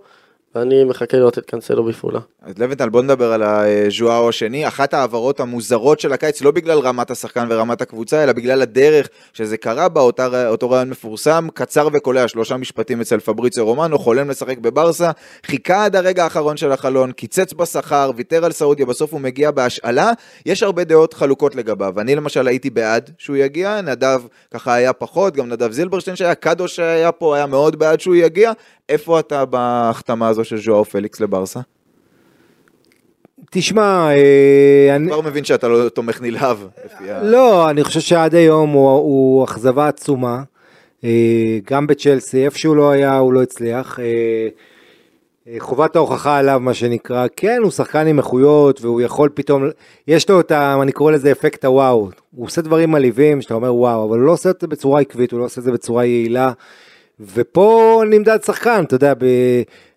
S3: ואני מחכה לראות את קאנסלו בפעולה.
S2: אז לבנטל בוא נדבר על הז'וארו השני, אחת ההעברות המוזרות של הקיץ, לא בגלל רמת השחקן ורמת הקבוצה, אלא בגלל הדרך שזה קרה בה, אותה, אותו רעיון מפורסם, קצר וקולע, שלושה משפטים אצל פבריציו רומנו, חולם לשחק בברסה, חיכה עד הרגע האחרון של החלון, קיצץ בשכר, ויתר על סעודיה, בסוף הוא מגיע בהשאלה, יש הרבה דעות חלוקות לגביו, אני למשל הייתי בעד שהוא יגיע, נדב ככה היה פחות, גם נדב זילברשטיין שהיה, קאדו שהיה פה היה מאוד בעד שהוא יגיע, איפה אתה בהחתמה הזו של ז'ואר פליקס לברסה?
S4: תשמע, אה, אני...
S2: כבר מבין שאתה לא תומך נלהב.
S4: לא, אני חושב שעד היום הוא, אכזבה עצומה. אה, גם בצ'לסי, איפה שהוא לא היה, הוא לא הצליח. אה, חובת ההוכחה עליו, מה שנקרא. כן, הוא שחקן עם איכויות, והוא יכול פתאום, יש לו את ה... אני קורא לזה אפקט הוואו. הוא עושה דברים מלהיבים, שאתה אומר וואו, אבל הוא לא עושה את זה בצורה עקבית, הוא לא עושה את זה בצורה יעילה. ופה נמדד שחקן, אתה יודע, ב...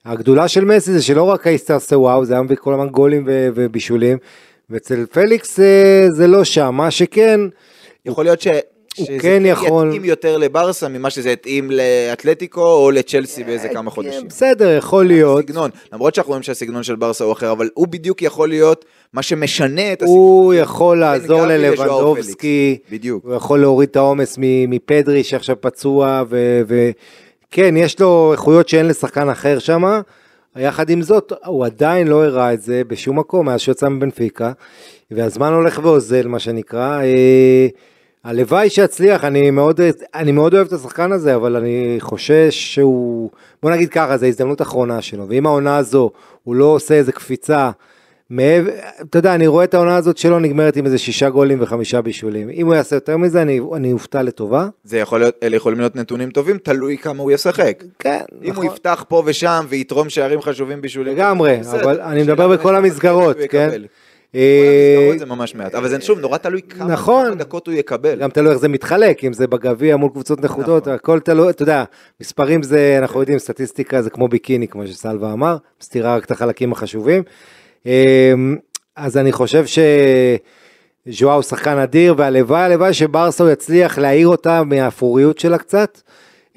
S4: הגדולה של מסי זה שלא רק האיסטר עושה וואו, זה היה מביא כל הזמן גולים ו- ובישולים, ואצל פליקס אה, זה לא שם, מה שכן,
S2: יכול להיות ש...
S4: הוא
S2: שזה
S4: כן יכול-
S2: יתאים יותר לברסה ממה שזה יתאים לאתלטיקו או לצ'לסי באיזה כמה חודשים.
S4: בסדר, יכול להיות,
S2: סגנון, למרות שאנחנו רואים שהסגנון של ברסה הוא אחר, אבל הוא בדיוק יכול להיות מה שמשנה את הסגנון.
S4: הוא יכול לעזור ללבנדובסקי.
S2: בדיוק.
S4: הוא יכול להוריד את העומס מפדרי שעכשיו פצוע, וכן, יש לו איכויות שאין לשחקן אחר שם, יחד עם זאת, הוא עדיין לא הראה את זה בשום מקום מאז שיצא מבנפיקה, והזמן הולך ואוזל, מה שנקרא. אה, הלוואי שיצליח, אני מאוד, אני מאוד אוהב את השחקן הזה, אבל אני חושש שהוא, בוא נגיד ככה, זו הזדמנות אחרונה שלו, ואם העונה הזו, הוא לא עושה איזה קפיצה, מעבר, אתה יודע, אני רואה את העונה הזאת שלו נגמרת עם איזה שישה גולים וחמישה בישולים. אם הוא יעשה יותר מזה, אני, אני אופתע לטובה.
S2: זה יכול להיות, אלה יכולים להיות נתונים טובים, תלוי כמה הוא ישחק.
S4: כן,
S2: אם הוא יפתח פה ושם ויתרום שערים חשובים בישולים.
S4: לגמרי. אבל אני מדבר בכל המסגרות, כן? אה,
S2: זה ממש מעט, אבל זה שוב נורא תלוי כמה
S4: נכון.
S2: דקות הוא יקבל.
S4: גם תלוי איך זה מתחלק, אם זה בגביע מול קבוצות נחותות,
S2: נכון.
S4: הכל תלוי, אתה יודע, מספרים זה, אנחנו יודעים, סטטיסטיקה זה כמו ביקיני, כמו שסלווה אמר, מסתירה רק את החלקים החשובים. אמ, אז אני חושב שז'ואר הוא שחקן אדיר, והלוואי, הלוואי שברסה הוא יצליח להעיר אותה מהאפוריות שלה קצת.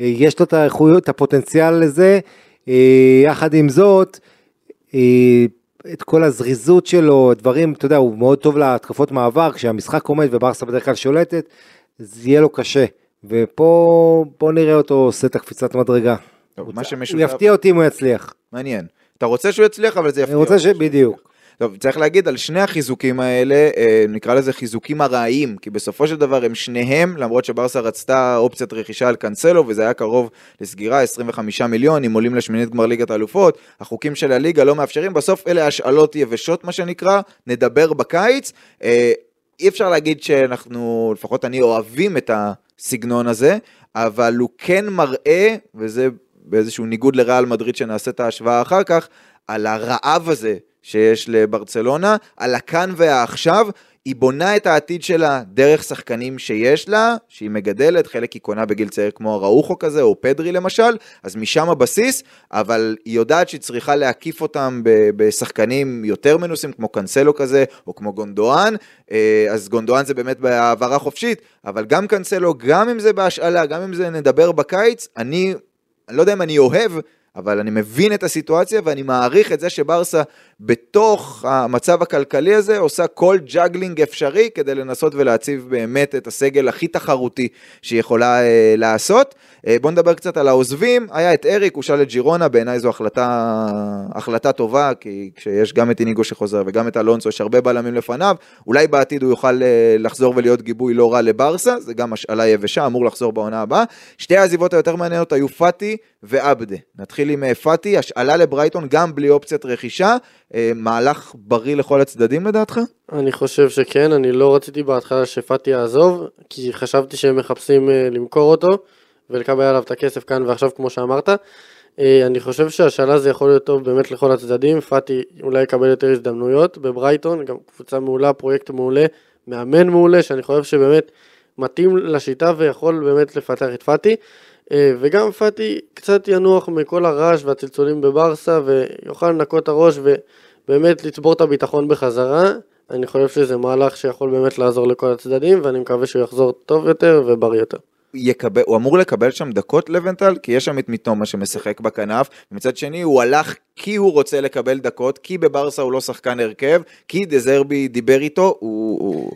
S4: אה, יש לו את האיכויות, את הפוטנציאל לזה. אה, יחד עם זאת, אה, את כל הזריזות שלו, דברים, אתה יודע, הוא מאוד טוב להתקפות מעבר, כשהמשחק עומד וברסה בדרך כלל שולטת, זה יהיה לו קשה. ופה, בוא נראה אותו עושה את הקפיצת מדרגה.
S2: טוב,
S4: הוא הוא יפתיע אותי אם הוא יצליח.
S2: מעניין. אתה רוצה שהוא יצליח, אבל זה יפתיע.
S4: אני רוצה ש... בדיוק.
S2: טוב, צריך להגיד על שני החיזוקים האלה, אה, נקרא לזה חיזוקים ארעיים, כי בסופו של דבר הם שניהם, למרות שברסה רצתה אופציית רכישה על קאנסלו, וזה היה קרוב לסגירה, 25 מיליון, אם עולים לשמינית גמר ליגת האלופות, החוקים של הליגה לא מאפשרים, בסוף אלה השאלות יבשות, מה שנקרא, נדבר בקיץ. אה, אי אפשר להגיד שאנחנו, לפחות אני, אוהבים את הסגנון הזה, אבל הוא כן מראה, וזה באיזשהו ניגוד לריאל מדריד שנעשה את ההשוואה אחר כך, על הרעב הזה שיש לברצלונה, על הכאן והעכשיו, היא בונה את העתיד שלה דרך שחקנים שיש לה, שהיא מגדלת, חלק היא קונה בגיל צעיר כמו הראוכו כזה, או פדרי למשל, אז משם הבסיס, אבל היא יודעת שהיא צריכה להקיף אותם בשחקנים יותר מנוסים, כמו קאנסלו כזה, או כמו גונדואן, אה, אז גונדואן זה באמת בהעברה חופשית, אבל גם קאנסלו, גם אם זה בהשאלה, גם אם זה נדבר בקיץ, אני, אני לא יודע אם אני אוהב, אבל אני מבין את הסיטואציה ואני מעריך את זה שברסה בתוך המצב הכלכלי הזה עושה כל juggling אפשרי כדי לנסות ולהציב באמת את הסגל הכי תחרותי שהיא יכולה אה, לעשות. אה, בואו נדבר קצת על העוזבים, היה את אריק, הוא שאל את ג'ירונה, בעיניי זו החלטה, החלטה טובה, כי כשיש גם את איניגו שחוזר וגם את אלונסו, יש הרבה בלמים לפניו, אולי בעתיד הוא יוכל אה, לחזור ולהיות גיבוי לא רע לברסה, זה גם השאלה יבשה, אמור לחזור בעונה הבאה. שתי העזיבות היותר מעניינות היו פאטי ועבדה. נתחיל עם אה, פאטי, השאלה לברייטון גם בלי אופציית רכישה, מהלך בריא לכל הצדדים לדעתך?
S3: אני חושב שכן, אני לא רציתי בהתחלה שפאטי יעזוב, כי חשבתי שהם מחפשים אה, למכור אותו ולקבל עליו את הכסף כאן ועכשיו כמו שאמרת. אה, אני חושב שהשאלה זה יכול להיות טוב באמת לכל הצדדים, פאטי אולי יקבל יותר הזדמנויות בברייטון, גם קבוצה מעולה, פרויקט מעולה, מאמן מעולה, שאני חושב שבאמת מתאים לשיטה ויכול באמת לפתח את פאטי. אה, וגם פאטי קצת ינוח מכל הרעש והצלצולים בברסה ויוכל לנקות הראש ובאמת לצבור את הביטחון בחזרה. אני חושב שזה מהלך שיכול באמת לעזור לכל הצדדים ואני מקווה שהוא יחזור טוב יותר ובריא יותר.
S2: יקבל, הוא אמור לקבל שם דקות לבנטל, כי יש שם את מיטומה שמשחק בכנף, ומצד שני הוא הלך כי הוא רוצה לקבל דקות, כי בברסה הוא לא שחקן הרכב, כי דזרבי דיבר איתו, הוא... הוא...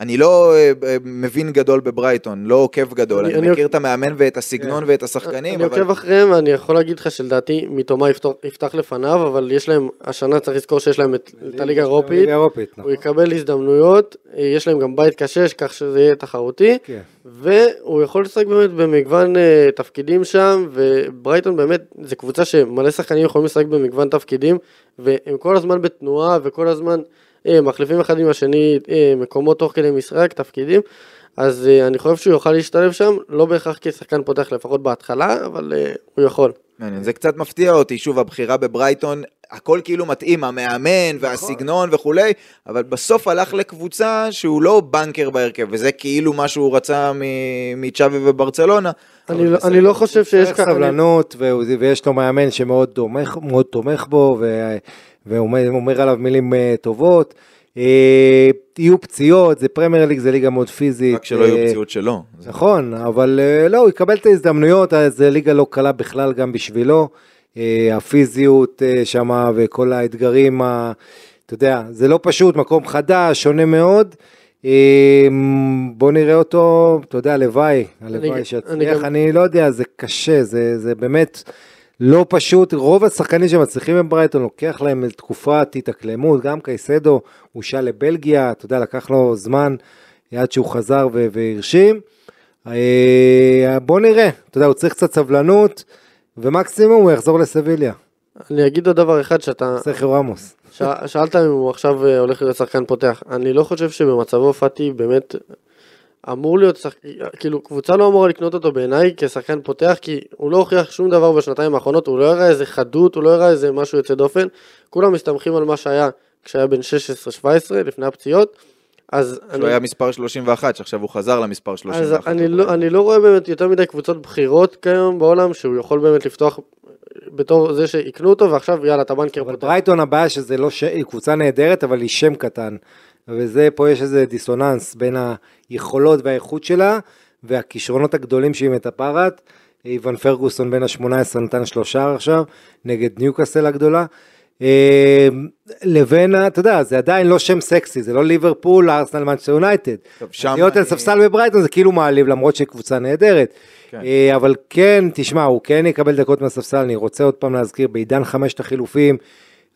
S2: אני לא אה, אה, מבין גדול בברייטון, לא עוקב גדול,
S3: אני-
S2: אני,
S3: אני
S2: מכיר
S3: עוק-
S2: את המאמן ואת הסגנון ואת השחקנים,
S3: אני
S2: אבל
S3: עוקב אחריהם ואני יכול להגיד לך שלדעתי מיטומה יפתח, יפתח לפניו אבל יש להם השנה צריך לזכור שיש להם את, את הליגה האירופית.
S4: האירופית,
S3: הוא
S4: נכון.
S3: יקבל הזדמנויות, אה, יש להם גם בית קשה כך שזה יהיה תחרותי.
S4: כן.
S3: והוא יכול לשחק באמת במגוון uh, תפקידים שם, וברייטון באמת, זו קבוצה שמלא שחקנים יכולים לשחק במגוון תפקידים, והם כל הזמן בתנועה וכל הזמן מחליפים אחד עם השני uh, מקומות תוך כדי משחק, תפקידים, אז uh, אני חושב שהוא יוכל להשתלב שם, לא בהכרח כשחקן פותח לפחות בהתחלה, אבל הוא יכול.
S2: מעניין, זה קצת מפתיע אותי, שוב, הבחירה בברייטון, הכל כאילו מתאים, המאמן והסגנון וכולי, אבל בסוף הלך לקבוצה שהוא לא בנקר בהרכב, וזה כאילו מה שהוא רצה מ- מצ'אבי וברצלונה.
S3: אני לא-. אני לא חושב שיש
S4: צריך
S3: ככה...
S4: סבלנות, ויש לו מאמן שמאוד תומך, תומך בו, ו- ואומר אומר עליו מילים אה, טובות. אה, יהיו פציעות, זה פרמייר ליג, זה ליגה מאוד פיזית.
S2: רק שלא יהיו
S4: אה,
S2: פציעות שלו.
S4: נכון, אבל לא, הוא יקבל את ההזדמנויות, זה ליגה לא קלה בכלל גם בשבילו. הפיזיות שמה וכל האתגרים, אתה יודע, זה לא פשוט, מקום חדש, שונה מאוד. בוא נראה אותו, אתה יודע, הלוואי, הלוואי
S3: אני
S4: שיצליח,
S3: גם-
S4: אני לא יודע, זה קשה, זה, זה באמת לא פשוט, רוב השחקנים שמצליחים בברייטון, לוקח להם תקופת התאקלמות, גם קייסדו, שהיה לבלגיה, אתה יודע, לקח לו זמן עד שהוא חזר והרשים. אה, בוא נראה, אתה יודע, הוא צריך קצת סבלנות, ומקסימום הוא יחזור לסביליה,
S3: אני אגיד עוד דבר אחד שאתה...
S4: סרחיו רמוס.
S3: שאלת אם הוא עכשיו אה, הולך להיות שחקן פותח. אני לא חושב שבמצבו פאטי באמת אמור להיות שחק... כאילו קבוצה לא אמורה לקנות אותו בעיניי כשחקן פותח כי הוא לא הוכיח שום דבר בשנתיים האחרונות, הוא לא הראה איזה חדות, הוא לא הראה איזה משהו יוצא דופן. כולם מסתמכים על מה שהיה כשהיה בן 16-17 לפני הפציעות. אז
S2: שהוא היה מספר 31, שעכשיו הוא חזר למספר
S3: אז
S2: 31.
S3: אני לא, אני לא רואה באמת יותר מדי קבוצות בכירות כיום בעולם שהוא יכול באמת לפתוח בתור זה שיקנו אותו ועכשיו יאללה אתה בנקר
S4: אבל
S3: פותח.
S4: ברייטון הבעיה שזה לא, ש... היא קבוצה נהדרת, אבל היא שם קטן. וזה, פה יש איזה דיסוננס בין היכולות והאיכות שלה, והכישרונות הגדולים שהיא מטפחת. איוון פרגוסון בן ה-18 נתן שלושה עכשיו, נגד ניוקאסל הגדולה. אה, לבין, אתה יודע, זה עדיין לא שם סקסי, זה לא ליברפול, ארסנל, מנצ'סטר יונייטד. להיות על ספסל בברייטון זה כאילו מעליב, למרות שהיא קבוצה נהדרת.
S2: כן.
S4: אה, אבל כן, תשמע, הוא כן יקבל דקות מהספסל, אני רוצה עוד פעם להזכיר, בעידן חמשת החילופים,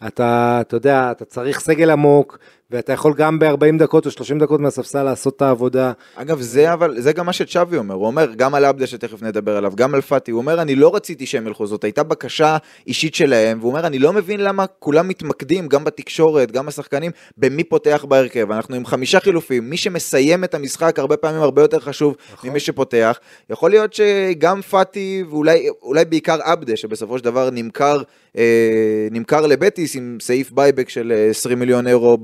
S4: אתה, אתה יודע, אתה צריך סגל עמוק, ואתה יכול גם ב-40 דקות או 30 דקות מהספסל לעשות את העבודה.
S2: אגב, זה אבל, זה גם מה שצ'אבי אומר, הוא אומר, גם על עבדה שתכף נדבר עליו, גם על פאטי, הוא אומר, אני לא רציתי שהם ילכו, זאת הייתה בקשה אישית שלהם, והוא אומר, אני לא מבין למה כולם מתמקדים, גם בתקשורת, גם השחקנים, במי פותח בהרכב. אנחנו עם חמישה חילופים, מי שמסיים את המשחק הרבה פעמים הרבה יותר חשוב ממי שפותח. יכול להיות שגם פאטי, ואולי אולי בעיקר עבדה, שבסופו של דבר נמכר, נמכר לבטיס עם סעיף buyback של אה, 20 מיליון אירו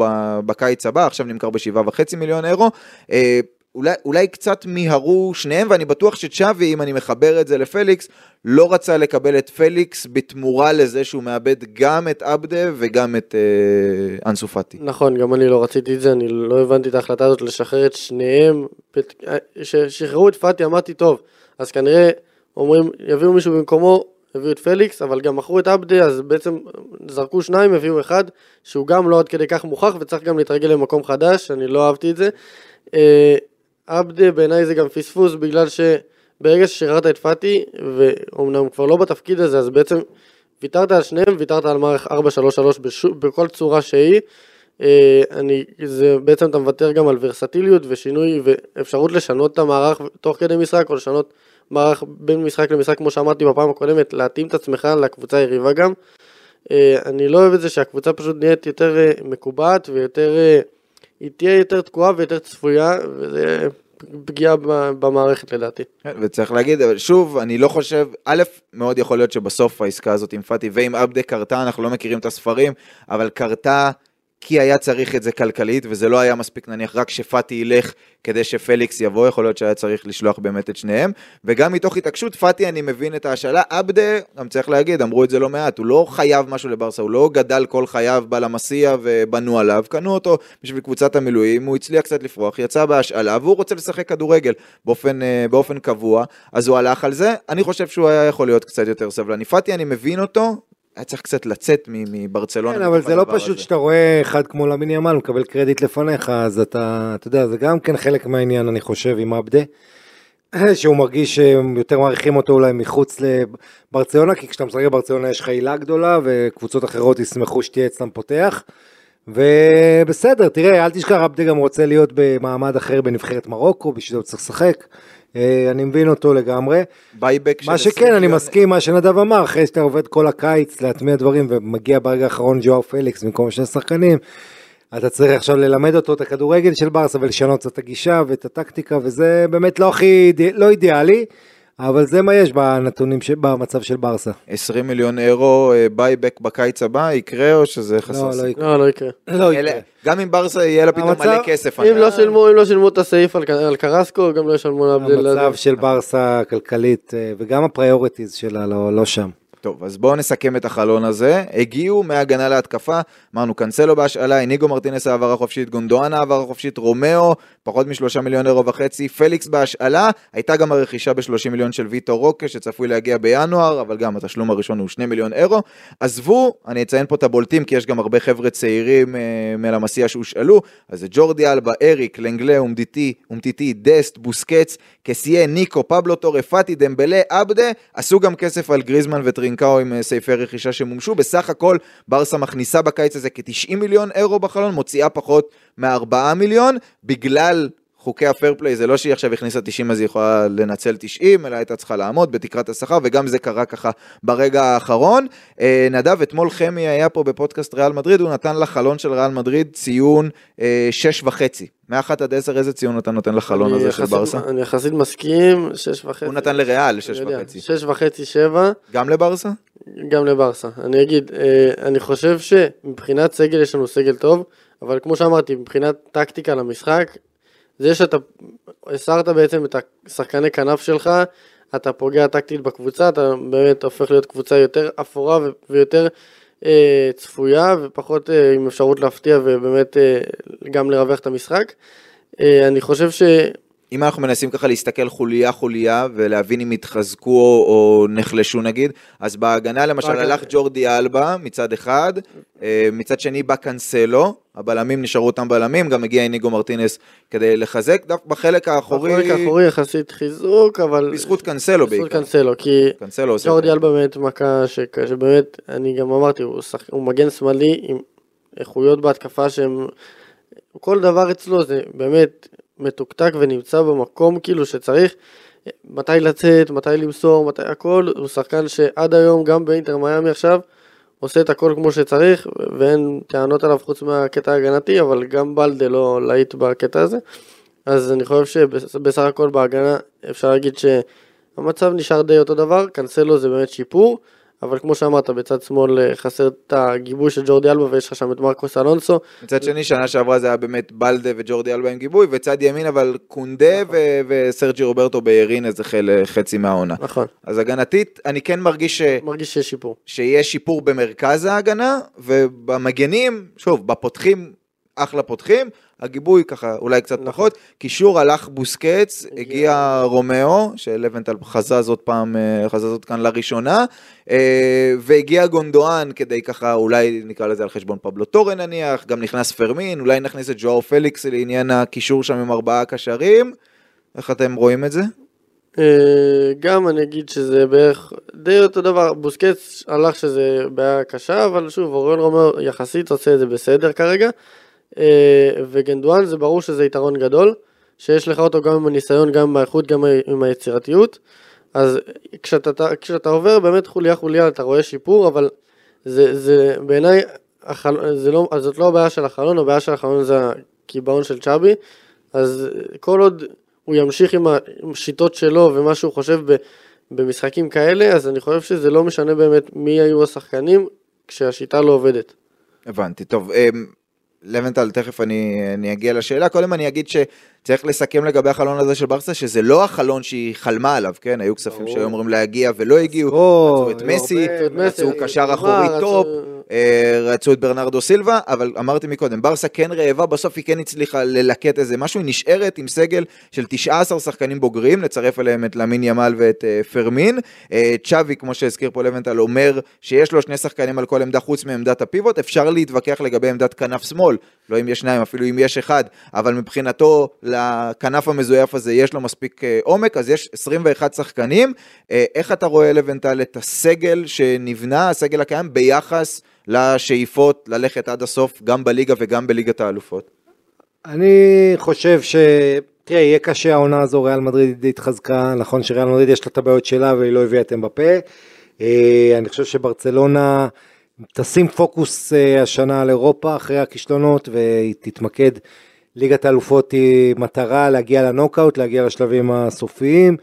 S2: בקיץ הבא, עכשיו נמכר ב-7.5 מיליון אירו. אה, אולי, אולי קצת מיהרו שניהם, ואני בטוח שצ'אבי, אם אני מחבר את זה לפליקס, לא רצה לקבל את פליקס בתמורה לזה שהוא מאבד גם את עבדה וגם את אה, אנסו פאטי.
S3: נכון, גם אני לא רציתי את זה, אני לא הבנתי את ההחלטה הזאת לשחרר את שניהם. כששחררו את פאטי אמרתי, טוב, אז כנראה אומרים, יביאו מישהו במקומו, הביאו את פליקס, אבל גם מכרו את עבדה, אז בעצם זרקו שניים, הביאו אחד, שהוא גם לא עד כדי כך מוכח, וצריך גם להתרגל למקום חדש, אני לא אהבתי את זה. אה, עבדה בעיניי זה גם פספוס, בגלל שברגע ששחררת את פאטי, ואומנם כבר לא בתפקיד הזה, אז בעצם ויתרת על שניהם, ויתרת על מערך 4-3-3 בשו- בכל צורה שהיא. אה, אני, זה בעצם אתה מוותר גם על ורסטיליות ושינוי ואפשרות לשנות את המערך תוך כדי משחק או לשנות מערך בין משחק למשחק כמו שאמרתי בפעם הקודמת, להתאים את עצמך לקבוצה היריבה גם. אה, אני לא אוהב את זה שהקבוצה פשוט נהיית יותר אה, מקובעת ויותר, אה, היא תהיה יותר תקועה ויותר צפויה וזה פגיעה במערכת לדעתי.
S2: כן, וצריך להגיד, אבל שוב, אני לא חושב, א', מאוד יכול להיות שבסוף העסקה הזאת עם פאטי ועם עבדה קרתה, אנחנו לא מכירים את הספרים, אבל קרתה כי היה צריך את זה כלכלית, וזה לא היה מספיק נניח רק שפאטי ילך כדי שפליקס יבוא, יכול להיות שהיה צריך לשלוח באמת את שניהם, וגם מתוך התעקשות, פאטי אני מבין את ההשאלה, עבדה, גם צריך להגיד, אמרו את זה לא מעט, הוא לא חייב משהו לברסה, הוא לא גדל כל חייו בלמסיה ובנו עליו, קנו אותו בשביל קבוצת המילואים, הוא הצליח קצת לפרוח, יצא בהשאלה, והוא רוצה לשחק כדורגל באופן, אה, באופן קבוע, אז הוא הלך על זה, אני חושב שהוא היה יכול להיות קצת יותר סבלני. פאטי, אני מבין אותו, היה צריך קצת לצאת מברצלונה.
S4: כן, אבל זה לא פשוט
S2: הזה.
S4: שאתה רואה אחד כמו למיני ימל מקבל קרדיט לפניך, אז אתה, אתה יודע, זה גם כן חלק מהעניין, אני חושב, עם עבדה. (clears throat) שהוא מרגיש שהם יותר מעריכים אותו אולי מחוץ לברצלונה, כי כשאתה משחק בברצלונה יש לך עילה גדולה, וקבוצות אחרות ישמחו שתהיה אצלם פותח. ובסדר, תראה, אל תשכח, עבדה גם רוצה להיות במעמד אחר בנבחרת מרוקו, בשביל זה הוא צריך לשחק. אה, אני מבין אותו לגמרי.
S2: buyback של
S4: מה
S2: 20
S4: שכן, אני. מסכים, מה שנדב אמר, אחרי שאתה עובד כל הקיץ להטמיע דברים ומגיע ברגע האחרון ג'ואאו פליקס במקום שני שחקנים, אתה צריך עכשיו ללמד אותו את הכדורגל של ברסה ולשנות קצת את הגישה ואת הטקטיקה, וזה באמת לא הכי, לא אידיאלי, אבל זה מה יש בנתונים, ש- במצב של ברסה.
S2: 20 מיליון אירו אה, buyback בקיץ הבא, יקרה או שזה חסר
S4: לא, לא
S2: סיכוי?
S4: יקרה.
S3: לא, לא יקרה.
S4: לא
S2: אלה-
S4: יקרה.
S2: גם אם ברסה יהיה לה פתאום
S4: המצב-
S2: מלא כסף.
S3: אם
S2: אני-
S3: לא שילמו, אם לא שילמו את הסעיף על קרסקו, גם לא ישלמו לעבדה.
S4: המצב של ברסה הכלכלית אה, וגם ה priorities שלה לא לא שם.
S2: טוב, אז בואו נסכם את החלון הזה. הגיעו מהגנה להתקפה, אמרנו קנסלו בהשאלה, איניגו מרטינס העברה חופשית, גונדואן העברה חופשית, רומאו, פחות משלושה מיליון אירו וחצי, פליקס בהשאלה, הייתה גם הרכישה ב-30 מיליון של ויטור רוקה שצפוי להגיע בינואר, אבל גם התשלום הראשון הוא 2 מיליון אירו. עזבו, אני אציין פה את הבולטים, כי יש גם הרבה חבר'ה צעירים אה, מלמסיע שהושאלו, אז זה ג'ורדי אלבה, אריק, לנגלה, אומטיטי, אומטיטי, דסט, בוסקץ, קסיה, ניקו, פבלו טורה, פאטי, דמבלה, אבדה, עשו גם כסף על גריזמן וטרינקאו. טרינקאו עם אה, סעיפי רכישה שמומשו. בסך הכל ברסה מכניסה בקיץ הזה כ-90 מיליון אירו בחלון, מוציאה פחות מ-4 מיליון, בגלל חוקי הפייר פליי זה לא שהיא עכשיו הכניסה 90 אז היא יכולה לנצל 90, אלא הייתה צריכה לעמוד בתקרת השכר, וגם זה קרה ככה ברגע האחרון. אה, נדב, אתמול חמי היה פה בפודקאסט ריאל מדריד, הוא נתן לחלון של ריאל מדריד ציון אה, 6.5. מ-1 עד 10 איזה ציון אתה נותן לחלון הזה של
S3: יחסית-
S2: ברסה?
S3: אני יחסית מסכים, שש וחצי.
S2: הוא נתן לריאל
S3: אני יודע,
S2: 6.5.
S3: שש וחצי, שבע,
S2: גם לברסה?
S3: גם לברסה. אני אגיד, אה, אני חושב שמבחינת סגל יש לנו סגל טוב, אבל כמו שאמרתי, מבחינת טקטיקה למשחק, זה שאתה הסרת בעצם את השחקני כנף שלך, אתה פוגע טקטית בקבוצה, אתה באמת הופך להיות קבוצה יותר אפורה ויותר אה, צפויה, ופחות אה, עם אפשרות להפתיע ובאמת אה, גם לרווח את המשחק. אה, אני חושב ש...
S2: אם אנחנו מנסים ככה להסתכל חוליה חוליה ולהבין אם התחזקו או, או נחלשו נגיד, אז בהגנה למשל
S3: בהגנה-
S2: הלך ג'ורדי אלבה מצד אחד, אה, מצד שני בא קאנסלו, הבלמים נשארו אותם בלמים, גם הגיע איניגו מרטינס כדי לחזק, דווקא בחלק האחורי,
S3: בחלק האחורי יחסית חיזוק, אבל...
S2: בזכות קאנסלו
S3: בזכות
S2: בעיקר.
S3: קאנסלו, כי
S2: קאנסלו עושה את
S3: ג'ורדי. אלבה באמת מכה ש- שבאמת, אני גם אמרתי, הוא, שח... הוא מגן שמאלי עם איכויות בהתקפה שהם, כל דבר אצלו זה באמת מתוקתק ונמצא במקום כאילו שצריך, מתי לצאת, מתי למסור, מתי הכל, הוא שחקן שעד היום, גם באינטר מיאמי עכשיו, עושה את הכל כמו שצריך, ואין טענות עליו חוץ מהקטע ההגנתי, אבל גם בלדה לא להיט בקטע הזה. אז אני חושב שבסך הכל בהגנה אפשר להגיד שהמצב נשאר די אותו דבר, קנסלו זה באמת שיפור, אבל כמו שאמרת, בצד שמאל אה, חסר את הגיבוי של ג'ורדי אלבה ויש לך שם את מרקוס אלונסו.
S2: מצד שני, שנה שעברה זה היה באמת בלדה וג'ורדי אלבה עם גיבוי, וצד ימין אבל קונדה
S3: נכון.
S2: ו- וסרג'י רוברטו בירין איזה חל- חצי מהעונה.
S3: נכון,
S2: אז הגנתית, אני כן מרגיש ש...
S3: מרגיש שיש שיפור.
S2: שיש שיפור במרכז ההגנה, ובמגנים, שוב, בפותחים, אחלה פותחים, הגיבוי ככה אולי קצת
S3: נכון.
S2: פחות, קישור הלך בוסקץ,
S3: הגיע-
S2: הגיע רומאו, שלבנטל חזה עוד פעם, אה, חזה עוד כאן לראשונה, אה, והגיע גונדואן כדי ככה, אולי נקרא לזה על חשבון פבלו טורה נניח, גם נכנס פרמין, אולי נכניס את ז'ואאו פליקס לעניין הקישור שם עם ארבעה קשרים, איך אתם רואים את זה?
S3: אה, גם אני אגיד שזה בערך די אותו דבר, בוסקץ הלך שזה בעיה קשה, אבל שוב, אוריול רומאו יחסית עושה את זה בסדר כרגע, וגנדואן זה ברור שזה יתרון גדול, שיש לך אותו גם עם הניסיון, גם עם האיכות, גם עם היצירתיות, אז כשאתה, כשאתה עובר באמת חוליה חוליה אתה רואה שיפור, אבל זה, זה בעיניי, החל... זה לא, זאת לא הבעיה של החלון, הבעיה של החלון זה הקיבעון של צ'אבי, אז כל עוד הוא ימשיך עם השיטות שלו ומה שהוא חושב ב, במשחקים כאלה, אז אני חושב שזה לא משנה באמת מי היו השחקנים כשהשיטה לא עובדת.
S2: הבנתי, טוב, אמ, לבנטל, תכף אני, אני אגיע לשאלה, קודם אני אגיד שצריך לסכם לגבי החלון הזה של ברסה, שזה לא החלון שהיא חלמה עליו, כן? היו כספים. שהיו אמורים להגיע ולא הגיעו, רצו את מסי, רצו קשר
S3: נאמר,
S2: אחורי טופ, רצו את ברנרדו סילבה, אבל אמרתי מקודם, ברסה כן רעבה, בסוף היא כן הצליחה ללקט איזה משהו, היא נשארת עם סגל של 19 שחקנים בוגרים, לצרף אליהם את למין ימל ואת אה, פרמין. אה, צ'אבי, כמו שהזכיר פה לבנטל, אומר שיש לו שני שחקנים על כל עמדה חוץ מעמדת הפיבוט, אפשר להתווכח לגבי עמדת כנף שמאל, לא אם יש שניים, אפילו אם יש אחד, אבל מבחינתו לכנף המזויף הזה יש לו מספיק אה, עומק, אז יש 21 שחקנים. אה, איך אתה רואה לבנטל את הסגל שנבנה, הסגל הקיים, ביחס לשאיפות ללכת עד הסוף, גם בליגה וגם בליגת האלופות?
S4: אני חושב ש... תראה, יהיה קשה העונה הזו, ריאל מדריד התחזקה, נכון שריאל מדריד יש לה את הבעיות שלה והיא לא הביאה את אמבפה. אה, אני חושב שברצלונה תשים פוקוס אה, השנה על אירופה אחרי הכישלונות והיא תתמקד. ליגת האלופות היא מטרה להגיע לנוקאוט, להגיע לשלבים הסופיים.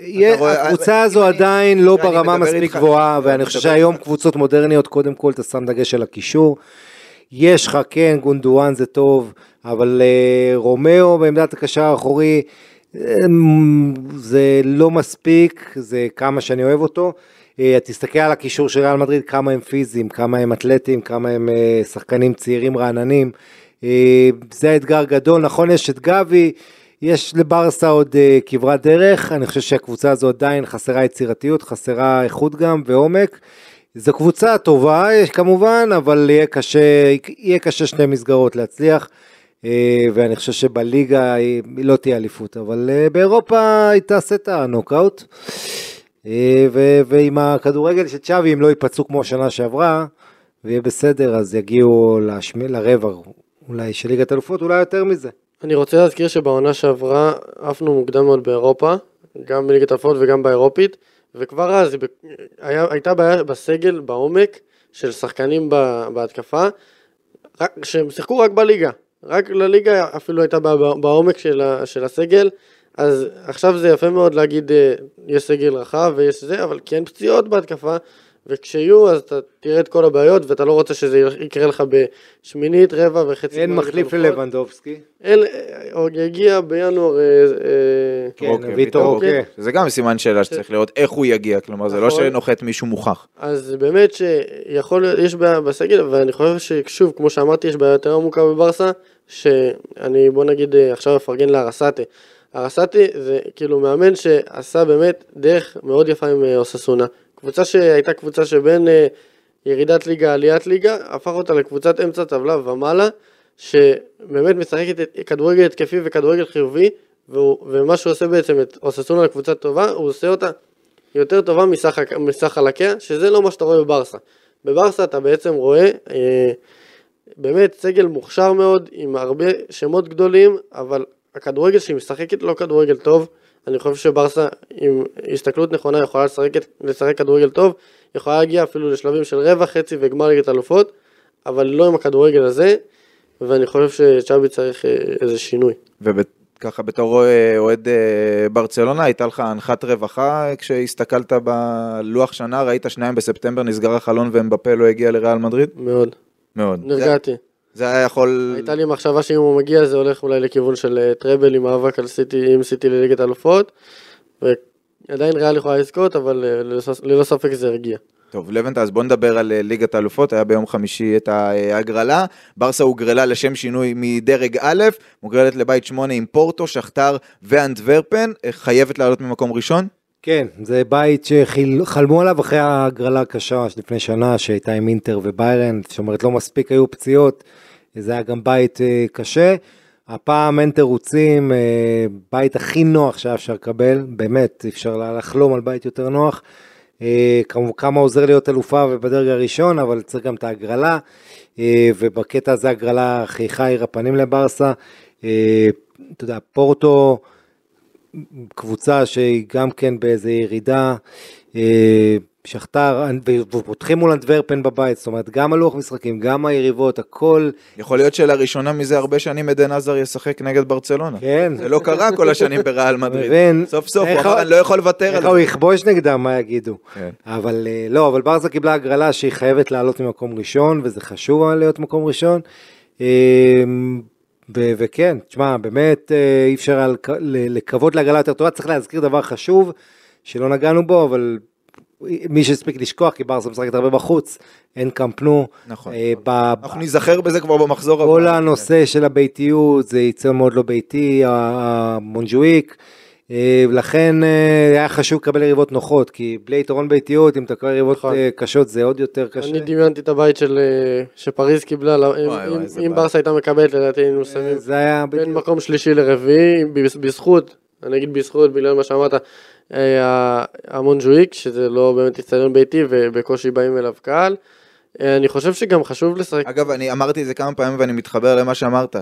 S4: אה, הקבוצה הזו עדיין לא ברמה מספיק גבוהה,
S2: אני
S4: ואני חושב שהיום. קבוצות מודרניות, קודם כל אתה שם דגש על הקישור. יש לך, כן, גונדואן זה טוב, אבל אה, רומאו בעמדת הקשר האחורי, אמ, זה לא מספיק, זה כמה שאני אוהב אותו. אה, תסתכל על הקישור של ריאל מדריד, כמה הם פיזיים, כמה הם אתלטים, כמה הם אה, שחקנים צעירים רעננים. זה אתגר גדול, נכון, יש את גבי, יש לברסה עוד אה, כברת דרך, אני חושב שהקבוצה הזו עדיין חסרה יצירתיות, חסרה איכות גם ועומק. זו קבוצה טובה יש, כמובן, אבל יהיה קשה, יהיה קשה שתי מסגרות להצליח, אה, ואני חושב שבליגה היא לא תהיה אליפות, אבל אה, באירופה היא תעשה את הנוקאוט. אה, ו- ועם הכדורגל של צ'אבי, אם לא ייפצעו כמו שנה שעברה, ויהיה בסדר, אז יגיעו לשמי, לרבע אולי של ליגת אלופות, אולי יותר מזה.
S3: אני רוצה להזכיר שבעונה שעברה עפנו מוקדם מאוד באירופה, גם בליגת האלופות וגם באירופית, וכבר אז היה, הייתה בעיה בסגל, בעומק, של שחקנים בהתקפה, רק- שהם שיחקו רק בליגה, רק לליגה אפילו הייתה בעומק של, של הסגל, אז עכשיו זה יפה מאוד להגיד אה, יש סגל רחב ויש זה, אבל כי אין פציעות בהתקפה, וכשיהיו אז אתה תראה את כל הבעיות ואתה לא רוצה שזה יקרה לך בשמינית, רבע וחצי.
S4: אין מחליף. ללבנדובסקי.
S3: אל, עוד יגיע בינואר, אה, אה,
S4: כן,
S2: אוקיי,
S4: ויטור
S2: ויטור
S4: אוקיי.
S2: זה גם סימן שאלה שצריך לראות איך הוא יגיע, כלומר זה לא
S3: נכון.
S2: שנוחת מישהו מוכח.
S3: אז באמת שיכול להיות, יש בעיה בסגל, ואני חושב ששוב, כמו שאמרתי, יש בעיה יותר עמוקה בברסה, שאני, בוא נגיד, אה, עכשיו אפרגן לארסטה. ארסטה זה כאילו מאמן שעשה באמת דרך מאוד יפה עם אה, אוססונה. קבוצה שהייתה קבוצה שבין אה, ירידת ליגה, עליית ליגה, הפך אותה לקבוצת אמצע טבלה ומעלה, שבאמת משחקת כדורגל התקפי וכדורגל חיובי, ומה שהוא עושה בעצם את אוססונה לקבוצה טובה, הוא עושה אותה יותר טובה מסך, מסך חלקיה, שזה לא מה שאתה רואה בברסה. בברסה אתה בעצם רואה אה, באמת סגל מוכשר מאוד, עם הרבה שמות גדולים, אבל הכדורגל שהיא משחקת לא כדורגל טוב. אני חושב שברסה עם הסתכלות נכונה יכולה לשחק, לשחק כדורגל טוב, יכולה להגיע אפילו לשלבים של רבע, חצי וגמר ליגת אלופות, אבל לא עם הכדורגל הזה, ואני חושב שצ'אבי צריך אה, איזה שינוי.
S2: וככה בתור אה, אוהד אה, ברצלונה, הייתה לך הנחת רווחה כשהסתכלת בלוח שנה, ראית שניים בספטמבר נסגר החלון ואמבפה לא הגיע לריאל מדריד?
S3: מאוד.
S2: מאוד.
S3: נרגעתי.
S2: זה, היה יכול...
S3: הייתה לי מחשבה שאם הוא מגיע זה הולך אולי לכיוון של אה, טראבל עם מאבק על סיטי, עם סיטי לליגת אלופות, ועדיין ריאל יכולה לזכות, אבל אה, ללא ספ- ללא ספק זה הרגיע.
S2: טוב, לבנטה, אז בוא נדבר על אה, ליגת האלופות, היה ביום חמישי את ההגרלה, ברסה הוגרלה לשם שינוי מדרג א', מוגרלת לבית שמונה עם פורטו, שכתר ואנטוורפן, אה, חייבת לעלות ממקום ראשון?
S4: כן, זה בית שחלמו עליו אחרי ההגרלה הקשה לפני שנה שהייתה עם אינטר וביירן, זאת אומרת לא מספיק היו פציעות, זה היה גם בית אה, קשה. הפעם אין תירוצים, אה, בית הכי נוח שהיה אפשר לקבל, באמת, אפשר לחלום על בית יותר נוח. אה, כמה- כמה עוזר להיות אלופה ובדרג הראשון, אבל צריך גם את ההגרלה, ובקטע הזה הגרלה חייכה העיר הפנים לברסה. אתה יודע, פורטו, קבוצה שהיא גם כן באיזה ירידה, אה, שכתר, ופותחים מול אנטוורפן בבית, זאת אומרת גם הלוח משחקים, גם היריבות, הכל,
S2: יכול להיות שלראשונה מזה הרבה שנים עדן עזר ישחק נגד ברצלונה.
S4: כן.
S2: זה לא קרה כל השנים בריאל מדריד.
S4: מבין.
S2: סוף סוף, הוא
S4: איך
S2: אמר, אני לא יכול לוותר על
S4: איך
S2: זה.
S4: הוא יכבוש נגדם, מה יגידו.
S2: כן.
S4: אבל אה, לא, אבל ברזה קיבלה הגרלה שהיא חייבת לעלות ממקום ראשון, וזה חשוב להיות מקום ראשון. ו- וכן, תשמע, באמת אה, אי אפשר לקוות להגרלה יותר טובה, צריך להזכיר דבר חשוב, שלא נגענו בו, אבל מי שהספיק לשכוח, כי ברסה משחקת הרבה בחוץ, אין קמפנו.
S2: נכון.
S4: אה, ב-
S2: אנחנו ניזכר בזה כבר במחזור
S4: כל הנושא של הביתיות, זה ייצר מאוד לא ביתי, המונג'וויק, אה, לכן אה, היה חשוב לקבל יריבות נוחות, כי בלי יתרון ביתיות, אם אתה קורא יריבות
S3: נכון.
S4: אה, קשות זה עוד יותר קשה.
S3: אני דמיינתי את הבית של, אה, שפריז קיבלה, לא, אם-
S2: וואי.
S3: ברסה הייתה מקבלת לדעתי היינו
S4: היה
S3: בין
S4: בדיוק.
S3: מקום שלישי לרביעי, בז- בזכות, אני אגיד בזכות, בגלל מה שאמרת, אה, המונג'וויק, שזה לא באמת איצטדיון ביתי ובקושי באים אליו קהל. אה, אני חושב שגם חשוב לשחק,
S2: אגב, אני אמרתי את זה כמה פעמים ואני מתחבר למה שאמרת.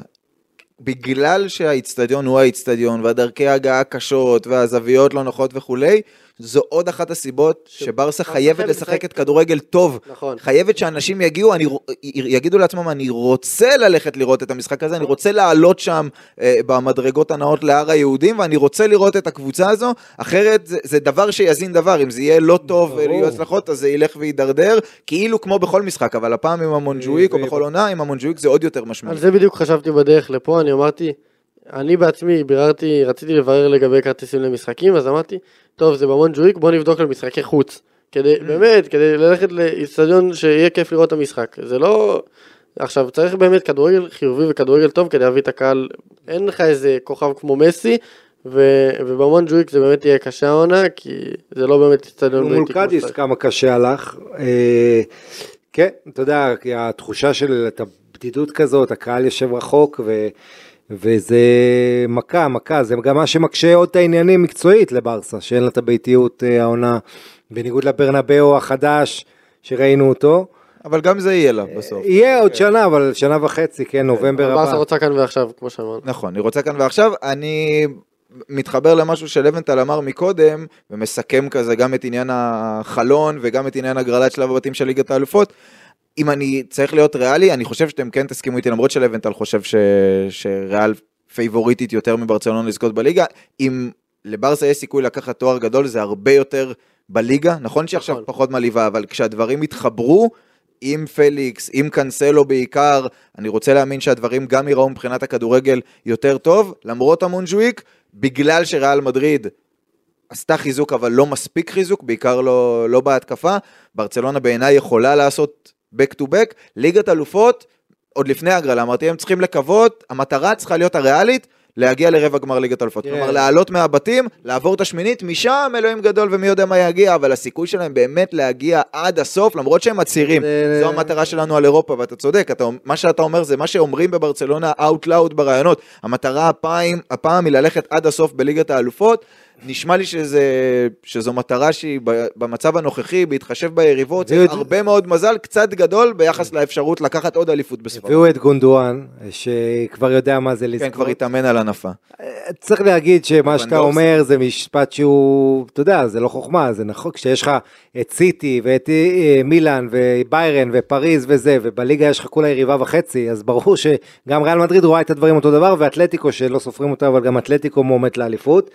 S2: בגלל שהאיצטדיון הוא האיצטדיון והדרכי ההגעה קשות והזוויות לא נוחות וכולי, זו עוד אחת הסיבות שברסה חייבת
S3: חייבת
S2: לשחק את כדורגל טוב.
S3: נכון.
S2: חייבת שאנשים יגיעו, אני, יגידו לעצמם, אני רוצה ללכת לראות את המשחק הזה, אני רוצה לעלות שם אה, במדרגות הנאות להר היהודים, ואני רוצה לראות את הקבוצה הזו, אחרת זה, זה דבר שיזין דבר, אם זה יהיה לא טוב. ויהיו הצלחות, אז זה ילך ויידרדר, כאילו כמו בכל משחק, אבל הפעם עם המונג'וויק, או
S4: ו-
S2: בכל עונה, עם המונג'וויק זה עוד יותר
S3: על
S2: משמעותי.
S3: זה בדיוק חשבתי בדרך לפה, אני אמרתי, אני בעצמי ביררתי, רציתי לברר לגבי כרטיסים למשחקים, אז אמרתי, טוב, זה במונג'וויק, בוא נבדוק למשחקי חוץ. כדי, באמת, כדי ללכת לאיצטדיון שיהיה כיף לראות את המשחק. זה לא... עכשיו, צריך באמת כדורגל חיובי וכדורגל טוב כדי להביא את הקהל. אין לך איזה כוכב כמו מסי, ו... ובמונג'וויק זה באמת יהיה קשה העונה, כי זה לא באמת איצטדיון
S4: מול קאדיס. כמה קשה הלך. אה, כן, אתה יודע, התחושה של את הבדידות כזאת, הקהל יושב רחוק, ו... וזה מכה, מכה, זה גם מה שמקשה עוד את העניינים מקצועית לברסה, שאין לה את הביתיות אה, העונה, בניגוד לברנבאו החדש שראינו אותו.
S2: אבל גם זה יהיה לה בסוף.
S4: יהיה עוד שנה, אבל שנה וחצי, כן, נובמבר
S3: ברסה
S4: הבא.
S3: רוצה כאן ועכשיו, כמו שאמרנו.
S2: נכון, אני רוצה כאן ועכשיו, אני מתחבר למשהו שלוונטל אמר מקודם, ומסכם כזה גם את עניין החלון וגם את עניין הגרלת שלב הבתים של ליגת האלופות. אם אני צריך להיות ריאלי, אני חושב שאתם כן תסכימו איתי, למרות שלוונטל חושב ש... שריאל פייבוריטית יותר מברצלונה לזכות בליגה, אם לברסה יש סיכוי לקחת תואר גדול, זה הרבה יותר בליגה, נכון שעכשיו
S3: נכון.
S2: פחות מעליבה, אבל כשהדברים יתחברו, עם פליקס, עם קאנסלו בעיקר, אני רוצה להאמין שהדברים גם ייראו מבחינת הכדורגל יותר טוב, למרות המונג'וויק, בגלל שריאל מדריד עשתה חיזוק אבל לא מספיק חיזוק, בעיקר לא, לא בהתקפה, ברצלונה בעיניי יכולה לעשות back to back, ליגת אלופות, עוד לפני ההגרלה, אמרתי, הם צריכים לקוות, המטרה צריכה להיות הריאלית, להגיע לרבע גמר ליגת אלופות.
S4: תראה.
S2: כלומר, לעלות מהבתים, לעבור את השמינית, משם אלוהים גדול ומי יודע מה יגיע, אבל הסיכוי שלהם באמת להגיע עד הסוף, למרות שהם מצהירים,
S4: זה-
S2: זו המטרה שלנו על אירופה, ואתה צודק, אתה, מה שאתה אומר זה מה שאומרים בברצלונה out loud בראיונות. המטרה הפעם, הפעם היא ללכת עד הסוף בליגת האלופות. נשמע לי שזה, שזו מטרה שהיא במצב הנוכחי, בהתחשב ביריבות, צריך
S4: את-
S2: הרבה מאוד מזל, קצת גדול ביחס לאפשרות לקחת עוד אליפות בספרד.
S4: הביאו את גונדואן, שכבר יודע מה זה
S2: כן,
S4: לזכות.
S2: כבר התאמן על הנפה.
S4: צריך להגיד שמה שאתה
S2: לבנדובסקי.
S4: אומר זה משפט שהוא, אתה יודע, זה לא חוכמה, זה נכון, כשיש לך את סיטי ואת אה, מילאן וביירן ופריז וזה, ובליגה יש לך כולה יריבה וחצי, אז ברור שגם ריאל מדריד רואה את הדברים אותו דבר, ואתלטיקו שלא סופרים אותה, אבל גם אתלטיקו מועמדת לאליפות.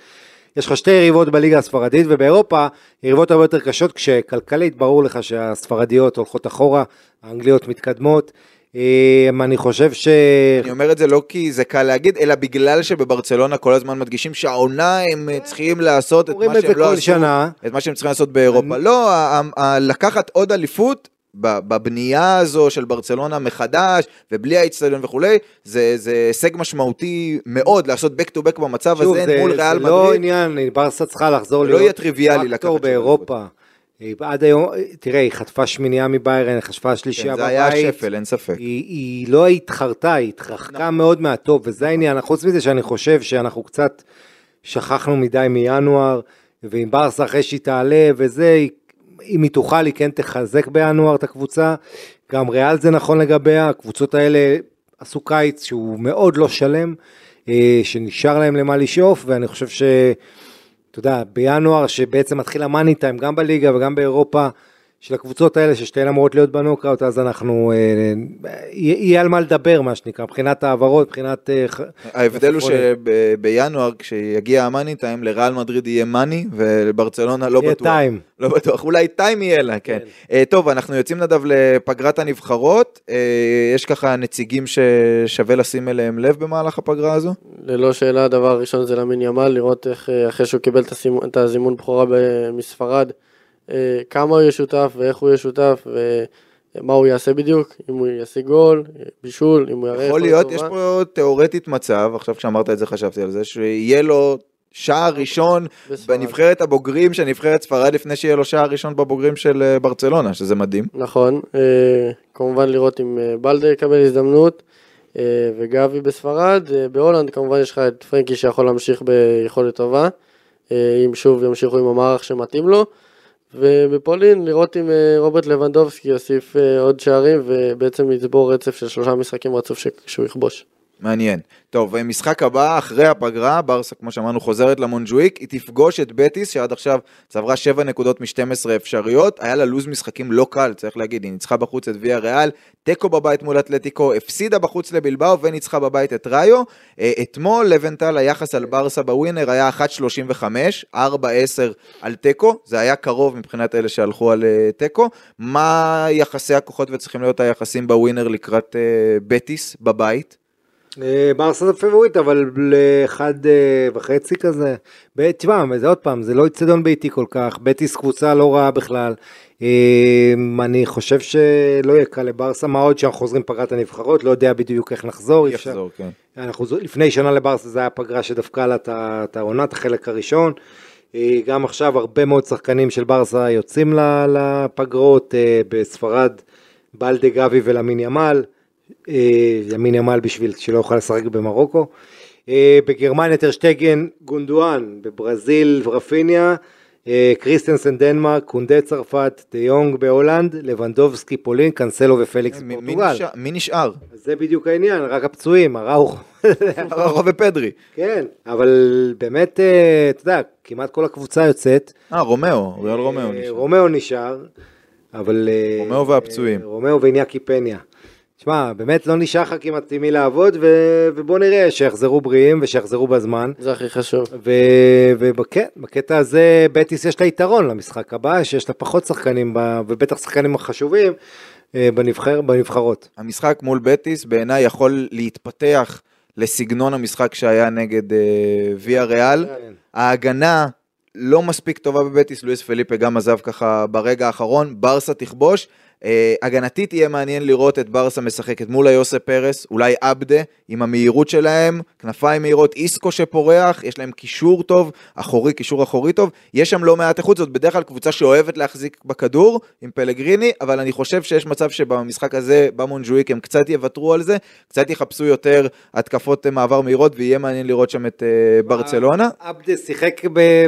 S4: יש לך שתי יריבות בליגה הספרדית, ובאירופה יריבות הרבה יותר קשות, כשכלכלית ברור לך שהספרדיות הולכות אחורה, האנגליות מתקדמות. אה, אני חושב ש...
S2: אני אומר את זה לא כי זה קל להגיד, אלא בגלל שבברצלונה כל הזמן מדגישים שהעונה הם אה, צריכים לעשות את מה שהם לא עשו,
S4: שנה.
S2: את מה שהם צריכים לעשות באירופה. לא, לקחת עוד אליפות בבנייה הזו של ברצלונה מחדש, ובלי האיצטדיון וכולי, זה זה הישג משמעותי מאוד לעשות back to back במצב
S4: שוב,
S2: הזה
S4: זה,
S2: מול
S4: זה
S2: ריאל
S4: לא
S2: מדריד.
S4: עניין, ברסה צריכה לחזור
S2: זה לא יהיה טריוויאלי לקחת
S4: פקטור באירופה. עד היום, תראה, היא חטפה שמינייה מביירן, היא חטפה שלישייה
S2: כן, זה
S4: בבית.
S2: היה השפל, אין ספק.
S4: היא, היא לא התחרתה, היא התרחקה
S2: נכון.
S4: מאוד מהטוב, וזה העניין. חוץ מזה שאני חושב שאנחנו קצת שכחנו מדי מינואר, ועם ברסה אחרי שהיא תעלה וזה, היא- אם היא תוכל, היא כן תחזק בינואר את הקבוצה. גם ריאל זה נכון לגביה, הקבוצות האלה עשו קיץ שהוא מאוד לא שלם, אה, שנשאר להם למה לשאוף, ואני חושב ש... אתה יודע, בינואר שבעצם מתחיל המאני טיים גם בליגה וגם באירופה של הקבוצות האלה ששתיהן אמורות להיות בנוקאוט, אז אנחנו, אה, יהיה יהיה על מה לדבר מה שנקרא, מבחינת העברות, מבחינת... אה,
S2: ההבדל הוא. שבינואר, כשיגיע המאני טיים, לריאל מדריד יהיה מאני, ולברצלונה לא
S4: יהיה
S2: בטוח.
S4: טיים.
S2: לא בטוח, אולי טיים יהיה לה, כן. אה, טוב, אנחנו יוצאים נדב לפגרת הנבחרות. אה, יש ככה נציגים ששווה לשים אליהם לב במהלך הפגרה הזו?
S3: ללא שאלה, הדבר הראשון זה למין ימל, לראות איך אה, אחרי שהוא קיבל את הזימון בכורה מספרד, אה, כמה הוא יהיה שותף ואיך הוא יהיה שותף ומה הוא יעשה בדיוק, אם הוא ישיג גול, אה, בישול, אם הוא יראה
S2: יכול להיות. יש פה תיאורטית מצב, עכשיו כשאמרת את זה חשבתי על זה, שיהיה לו שער ראשון
S3: בספרד.
S2: בנבחרת הבוגרים של נבחרת ספרד לפני שיהיה לו שער ראשון בבוגרים של אה, ברצלונה, שזה מדהים.
S3: נכון, אה, כמובן לראות אם אה, בלדה יקבל הזדמנות אה, וגבי בספרד, אה, בהולנד כמובן יש לך את פרנקי שיכול להמשיך ביכולת טובה, אה, אם שוב ימשיכו עם המערך שמתאים לו, ובפולין לראות אם אה, רוברט לבנדובסקי יוסיף אה, עוד שערים ובעצם יצבור רצף של שלושה משחקים רצוף שהוא יכבוש.
S2: מעניין. טוב, משחק הבא, אחרי הפגרה, ברסה, כמו שאמרנו, חוזרת למונג'וויק, היא תפגוש את בטיס, שעד עכשיו צברה 7 נקודות מ-12 אפשריות, היה לה לו"ז משחקים לא קל, צריך להגיד, היא ניצחה בחוץ את ויה ריאל, תיקו בבית מול אתלטיקו, הפסידה בחוץ לבלבאו וניצחה בבית את ראיו. אה, אתמול לבנטל, היחס על ברסה בווינר היה 1.35, 4-10 על תיקו, זה היה קרוב מבחינת אלה שהלכו על אה, תיקו. מה יחסי הכוחות וצריכים להיות היחסים בווינר לקראת אה, בטיס בבית?
S4: אה, ברסה זה פייבוריט, אבל לאחד אה, וחצי כזה. תשמע, זה עוד פעם, זה לא אצטדיון ביתי כל כך, בטיס קבוצה לא רעה בכלל. אה, אני חושב שלא יהיה קל לברסה, מה עוד שאנחנו חוזרים פגרת הנבחרות, לא יודע בדיוק איך נחזור.
S2: יחזור, כן.
S4: אנחנו לפני שנה לברסה זה היה פגרה שדפקה לה את העונה, את החלק הראשון. גם עכשיו הרבה מאוד שחקנים של ברסה יוצאים לפגרות, בספרד בלדה גבי ולמין ימל, אה, למין ימל בשביל שלא יוכל לשחק במרוקו. אה, בגרמניה טרשטגן גונדואן, בברזיל רפיניה, אה, קריסטנסן דנמרק, קונדה צרפת, דה יונג בהולנד, לבנדובסקי פולין, קאנסלו ופליקס פורטוגל.
S2: מי נשאר?
S4: זה בדיוק העניין, רק הפצועים, אראוחו. (laughs)
S2: אראוחו ופדרי.
S4: כן, אבל באמת, אתה יודע, כמעט כל הקבוצה יוצאת.
S2: אה, רומאו, אוריול רומאו נשאר.
S4: רומאו נשאר, אבל...
S2: רומאו והפצועים.
S4: רומאו ואינאקי פניה. תשמע, באמת לא נשאר לך כמעט עם מי לעבוד, ו... ובוא נראה שיחזרו בריאים ושיחזרו בזמן.
S3: זה הכי חשוב.
S4: ובקטע הזה בטיס יש לה יתרון למשחק הבא, שיש לה פחות שחקנים, ב... ובטח שחקנים חשובים אה, בנבחר... בנבחרות.
S2: המשחק מול בטיס בעיניי יכול להתפתח לסגנון המשחק שהיה נגד אה, ויה ריאל.
S4: כן.
S2: ההגנה לא מספיק טובה בבטיס, לואיס פליפה גם עזב ככה ברגע האחרון, ברסה תכבוש. אה, הגנתית יהיה מעניין לראות את ברסה משחקת מול היוסה פרס, אולי עבדה, עם המהירות שלהם, כנפיים מהירות, איסקו שפורח, יש להם קישור טוב, אחורי, קישור אחורי טוב, יש שם לא מעט איכות, זאת בדרך כלל קבוצה שאוהבת להחזיק בכדור עם פלגריני, אבל אני חושב שיש מצב שבמשחק הזה, במונג'וויק, הם קצת יוותרו על זה, קצת יחפשו יותר התקפות אה, מעבר מהירות, ויהיה מעניין לראות שם את אה, ברצלונה.
S4: עבדה שיחק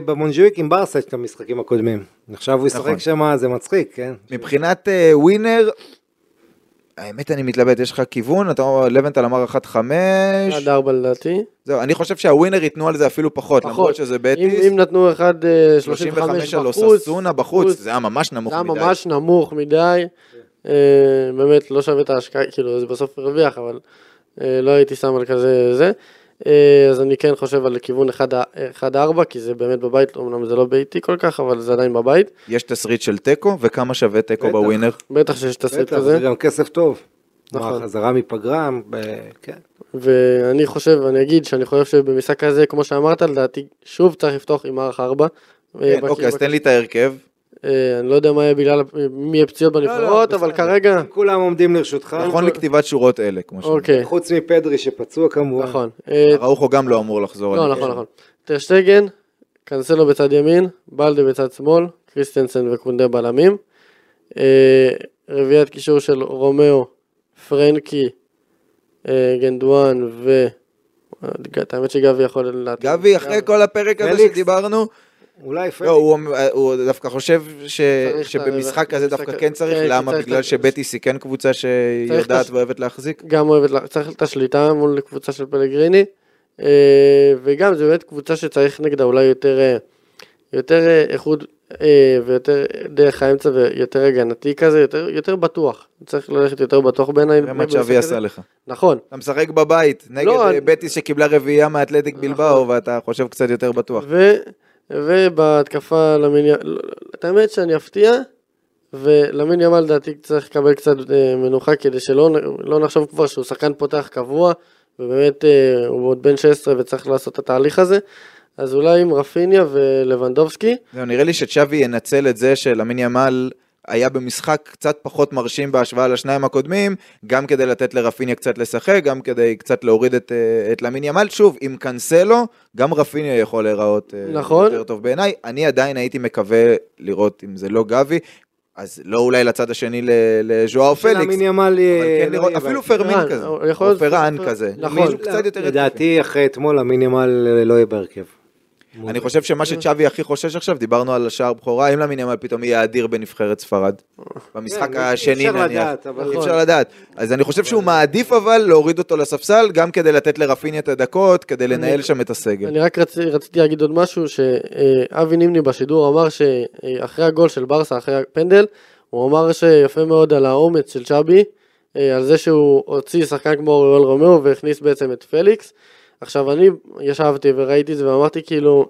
S4: במונג'וויק עם ברסה את המשחקים הקודמים. עכשיו הוא
S2: נכון.
S4: ישחק שם, זה מצחיק, כן?
S2: מבחינת ווינר, האמת אני מתלבט, יש לך כיוון, אתה אומר, לבנטל אמר 1-5,
S3: עד ארבע לדעתי.
S2: זהו, אני חושב שהווינר ייתנו על זה אפילו פחות,
S3: פחות.
S2: למרות שזה
S3: אם
S2: בטיס,
S3: אם נתנו אחד אה, 35
S2: 35 על
S3: בחוץ,
S2: אוססונה בחוץ, זה היה ממש נמוך
S3: זה היה
S2: מדי.
S3: ממש נמוך מדי. אה, באמת לא שווה את ההשקעה, כאילו זה בסוף הרוויח, אבל אה, לא הייתי שם על כזה זה. אה, אז אני כן חושב על כיוון 1-4, כי זה באמת בבית, אמנם זה לא ביתי כל כך, אבל זה עדיין בבית.
S2: יש תסריט של תיקו, וכמה שווה תיקו
S4: בטח.
S2: בווינר?
S3: בטח שיש תסריט
S4: בטח,
S3: כזה.
S4: זה גם כסף טוב.
S3: נכון.
S4: נכון. חזרה מפגרה, ב- כן.
S3: ואני חושב, אני אגיד שאני חושב שבמשחק הזה, כמו שאמרת, לדעתי, שוב צריך לפתוח עם מערך 4.
S2: כן, אוקיי, אז תן לי את ההרכב.
S3: אה, אני לא יודע מה יהיה בגלל, מי יהיה פציעות בנבחרות,
S4: לא,
S3: אבל
S4: בסדר.
S3: כרגע,
S4: כולם עומדים לרשותך.
S2: נכון לכתיבת שורות אלה, כמו שאומרים.
S3: אוקיי,
S4: חוץ מפדרי שפצוע כמובן.
S3: נכון. אה,
S2: אראוחו גם לא אמור לחזור.
S3: לא, נכון. נכון. טרשטגן, קנסלו בצד ימין, בלדה בצד שמאל, קריסטנסן וקונדה בלמים. אה, רביעיית קישור של רומאו, פרנקי, גונדואן ו... האמת שגבי יכול להתאים.
S2: גבי, אחרי כל הפרק הזה. שדיברנו,
S4: אולי
S2: לא,
S4: פליקס.
S2: הוא, הוא דווקא חושב ש,
S3: צריך
S2: שבמשחק הזה דווקא כן צריך,
S3: כן,
S2: למה? בגלל שבטיס היא כן קבוצה שיודעת ואוהבת להחזיק?
S3: גם אוהבת, צריך את השליטה מול קבוצה של פלגריני, אה, וגם זה באמת קבוצה שצריך נגדה אולי יותר, אה, יותר אה, איכות אה, ויותר דרך האמצע ויותר הגנתי כזה, יותר, יותר בטוח. צריך ללכת יותר בטוח בעיניי.
S2: זה מה
S3: הזה.
S2: עשה לך.
S3: נכון,
S2: אתה משחק בבית, נגד
S3: לא,
S2: אה,
S3: אני-
S2: בטיס שקיבלה רביעייה מאתלטיק
S3: נכון.
S2: בלבאו, ואתה חושב קצת יותר בטוח.
S3: ובהתקפה למין, י- לא, את האמת שאני אפתיע, ולמין ימל לדעתי צריך לקבל קצת אה, מנוחה כדי שלא לא נחשוב כבר שהוא שחקן פותח קבוע, ובאמת אה, הוא עוד בן 16 וצריך לעשות את התהליך הזה, אז אולי עם רפיניה ולבנדובסקי,
S2: נראה לי שצ'אבי ינצל את זה שלמין ימל היה במשחק קצת פחות מרשים בהשוואה לשניים הקודמים, גם כדי לתת לרפיניה קצת לשחק, גם כדי קצת להוריד את, אה, את למין ימל. שוב, עם קאנסלו, גם רפיניה יכול להיראות אה,
S3: נכון.
S2: יותר טוב בעיניי. אני עדיין הייתי מקווה לראות אם זה לא גבי, אז לא אולי לצד השני ל- לז'ואר פליקס,
S4: ימל
S2: אבל כן לראות, אפילו. פרמין כזה, או
S3: להיות
S2: פרן
S3: פר-
S2: כזה,
S3: נכון.
S4: לדעתי אחרי אתמול המין ימל לא יהיה בהרכב.
S2: אני חושב שמה שצ'אבי הכי חושש עכשיו, דיברנו על השער בכורה, אם למין ימל פתאום יהיה אדיר בנבחרת ספרד. במשחק
S4: כן,
S2: השני נניח. אי אפשר לדעת. אז אני חושב שהוא מעדיף אבל להוריד אותו לספסל, גם כדי לתת לרפיניה את הדקות, כדי לנהל שם את הסגל.
S3: אני רק רצ, רציתי להגיד עוד משהו, שאבי נימני בשידור אמר שאחרי הגול של ברסה, אחרי הפנדל, הוא אמר שיפה מאוד על האומץ של צ'אבי, אה, על זה שהוא הוציא שחקן כמו אוריול רומאו והכניס בעצם את פליקס. עכשיו אני ישבתי וראיתי את זה ואמרתי כאילו,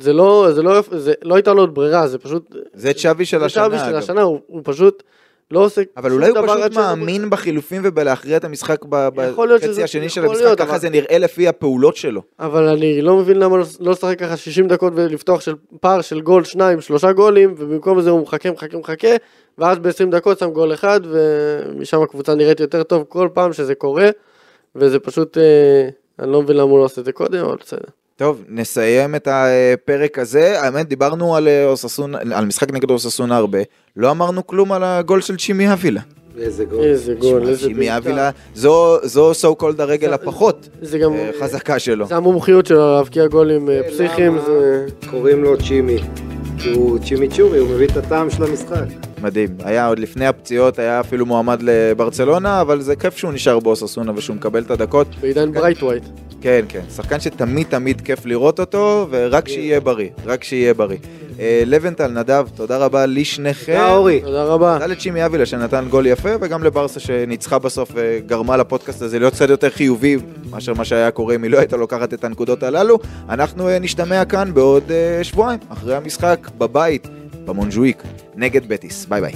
S3: זה לא, זה לא, זה לא הייתה לו עוד ברירה, זה פשוט,
S2: זה צ'אבי של
S3: זה צ'אבי
S2: השנה,
S3: של. השנה, הוא, הוא פשוט לא עושה
S2: אבל אולי הוא פשוט מאמין בחילופים ובלהכריע את המשחק בחצי
S3: שזה-
S2: השני של המשחק,
S3: להיות,
S2: ככה
S3: אבל-
S2: זה נראה לפי הפעולות שלו.
S3: אבל אני לא מבין למה לא- לא לשחק ככה 60 דקות ולפתוח של פער של גול, שניים, שלושה גולים, ובמקום זה הוא מחכה, מחכה, מחכה, ואז ב-20 דקות שם גול אחד, ומשם הקבוצה נראית יותר טוב כל פעם שזה קורה, וזה פשוט, אה, אני לא מבין למה הוא לא עושה את זה קודם, אבל בסדר.
S2: טוב, נסיים את הפרק הזה. האמת, דיברנו על, אה, אוססונה, על משחק נגד אוססונה הרבה. לא אמרנו כלום על הגול של צ'ימי אבילה.
S4: איזה גול.
S3: איזה גול, איזה צ'ימי.
S2: אבילה, זו- זו so called הרגל
S3: זה-
S2: הפחות
S3: זה גם,
S2: אה, חזקה שלו.
S3: זה המומחיות שלו להבקיע גולים אה, פסיכיים? זה...
S4: קוראים לו צ'ימי. כי הוא צ'ימיצ'ורי, הוא מביא את הטעם של המשחק.
S2: מדהים. היה עוד לפני הפציעות, היה אפילו מועמד לברצלונה, אבל זה כיף שהוא נשאר באוססונה ושהוא מקבל את הדקות.
S3: בעידן ברייתווייט.
S2: כן, כן. שחקן שתמיד תמיד כיף לראות אותו, ורק שיהיה בריא. רק שיהיה בריא. אה, לבנטל, נדב, תודה רבה לשניכם.
S4: תודה אורי.
S3: תודה רבה.
S2: תודה לצ'ימי אבילה שנתן גול יפה, וגם לברסה שניצחה בסוף וגרמה לפודקאסט הזה להיות קצת יותר חיובי מאשר מה שהיה קורה אם היא לא הייתה לוקחת את הנקודות הללו. אנחנו אה, נשתמע כאן בעוד אה, שבועיים, אחרי המשחק, בבית, במונז'וויק, נגד בטיס. ביי ביי.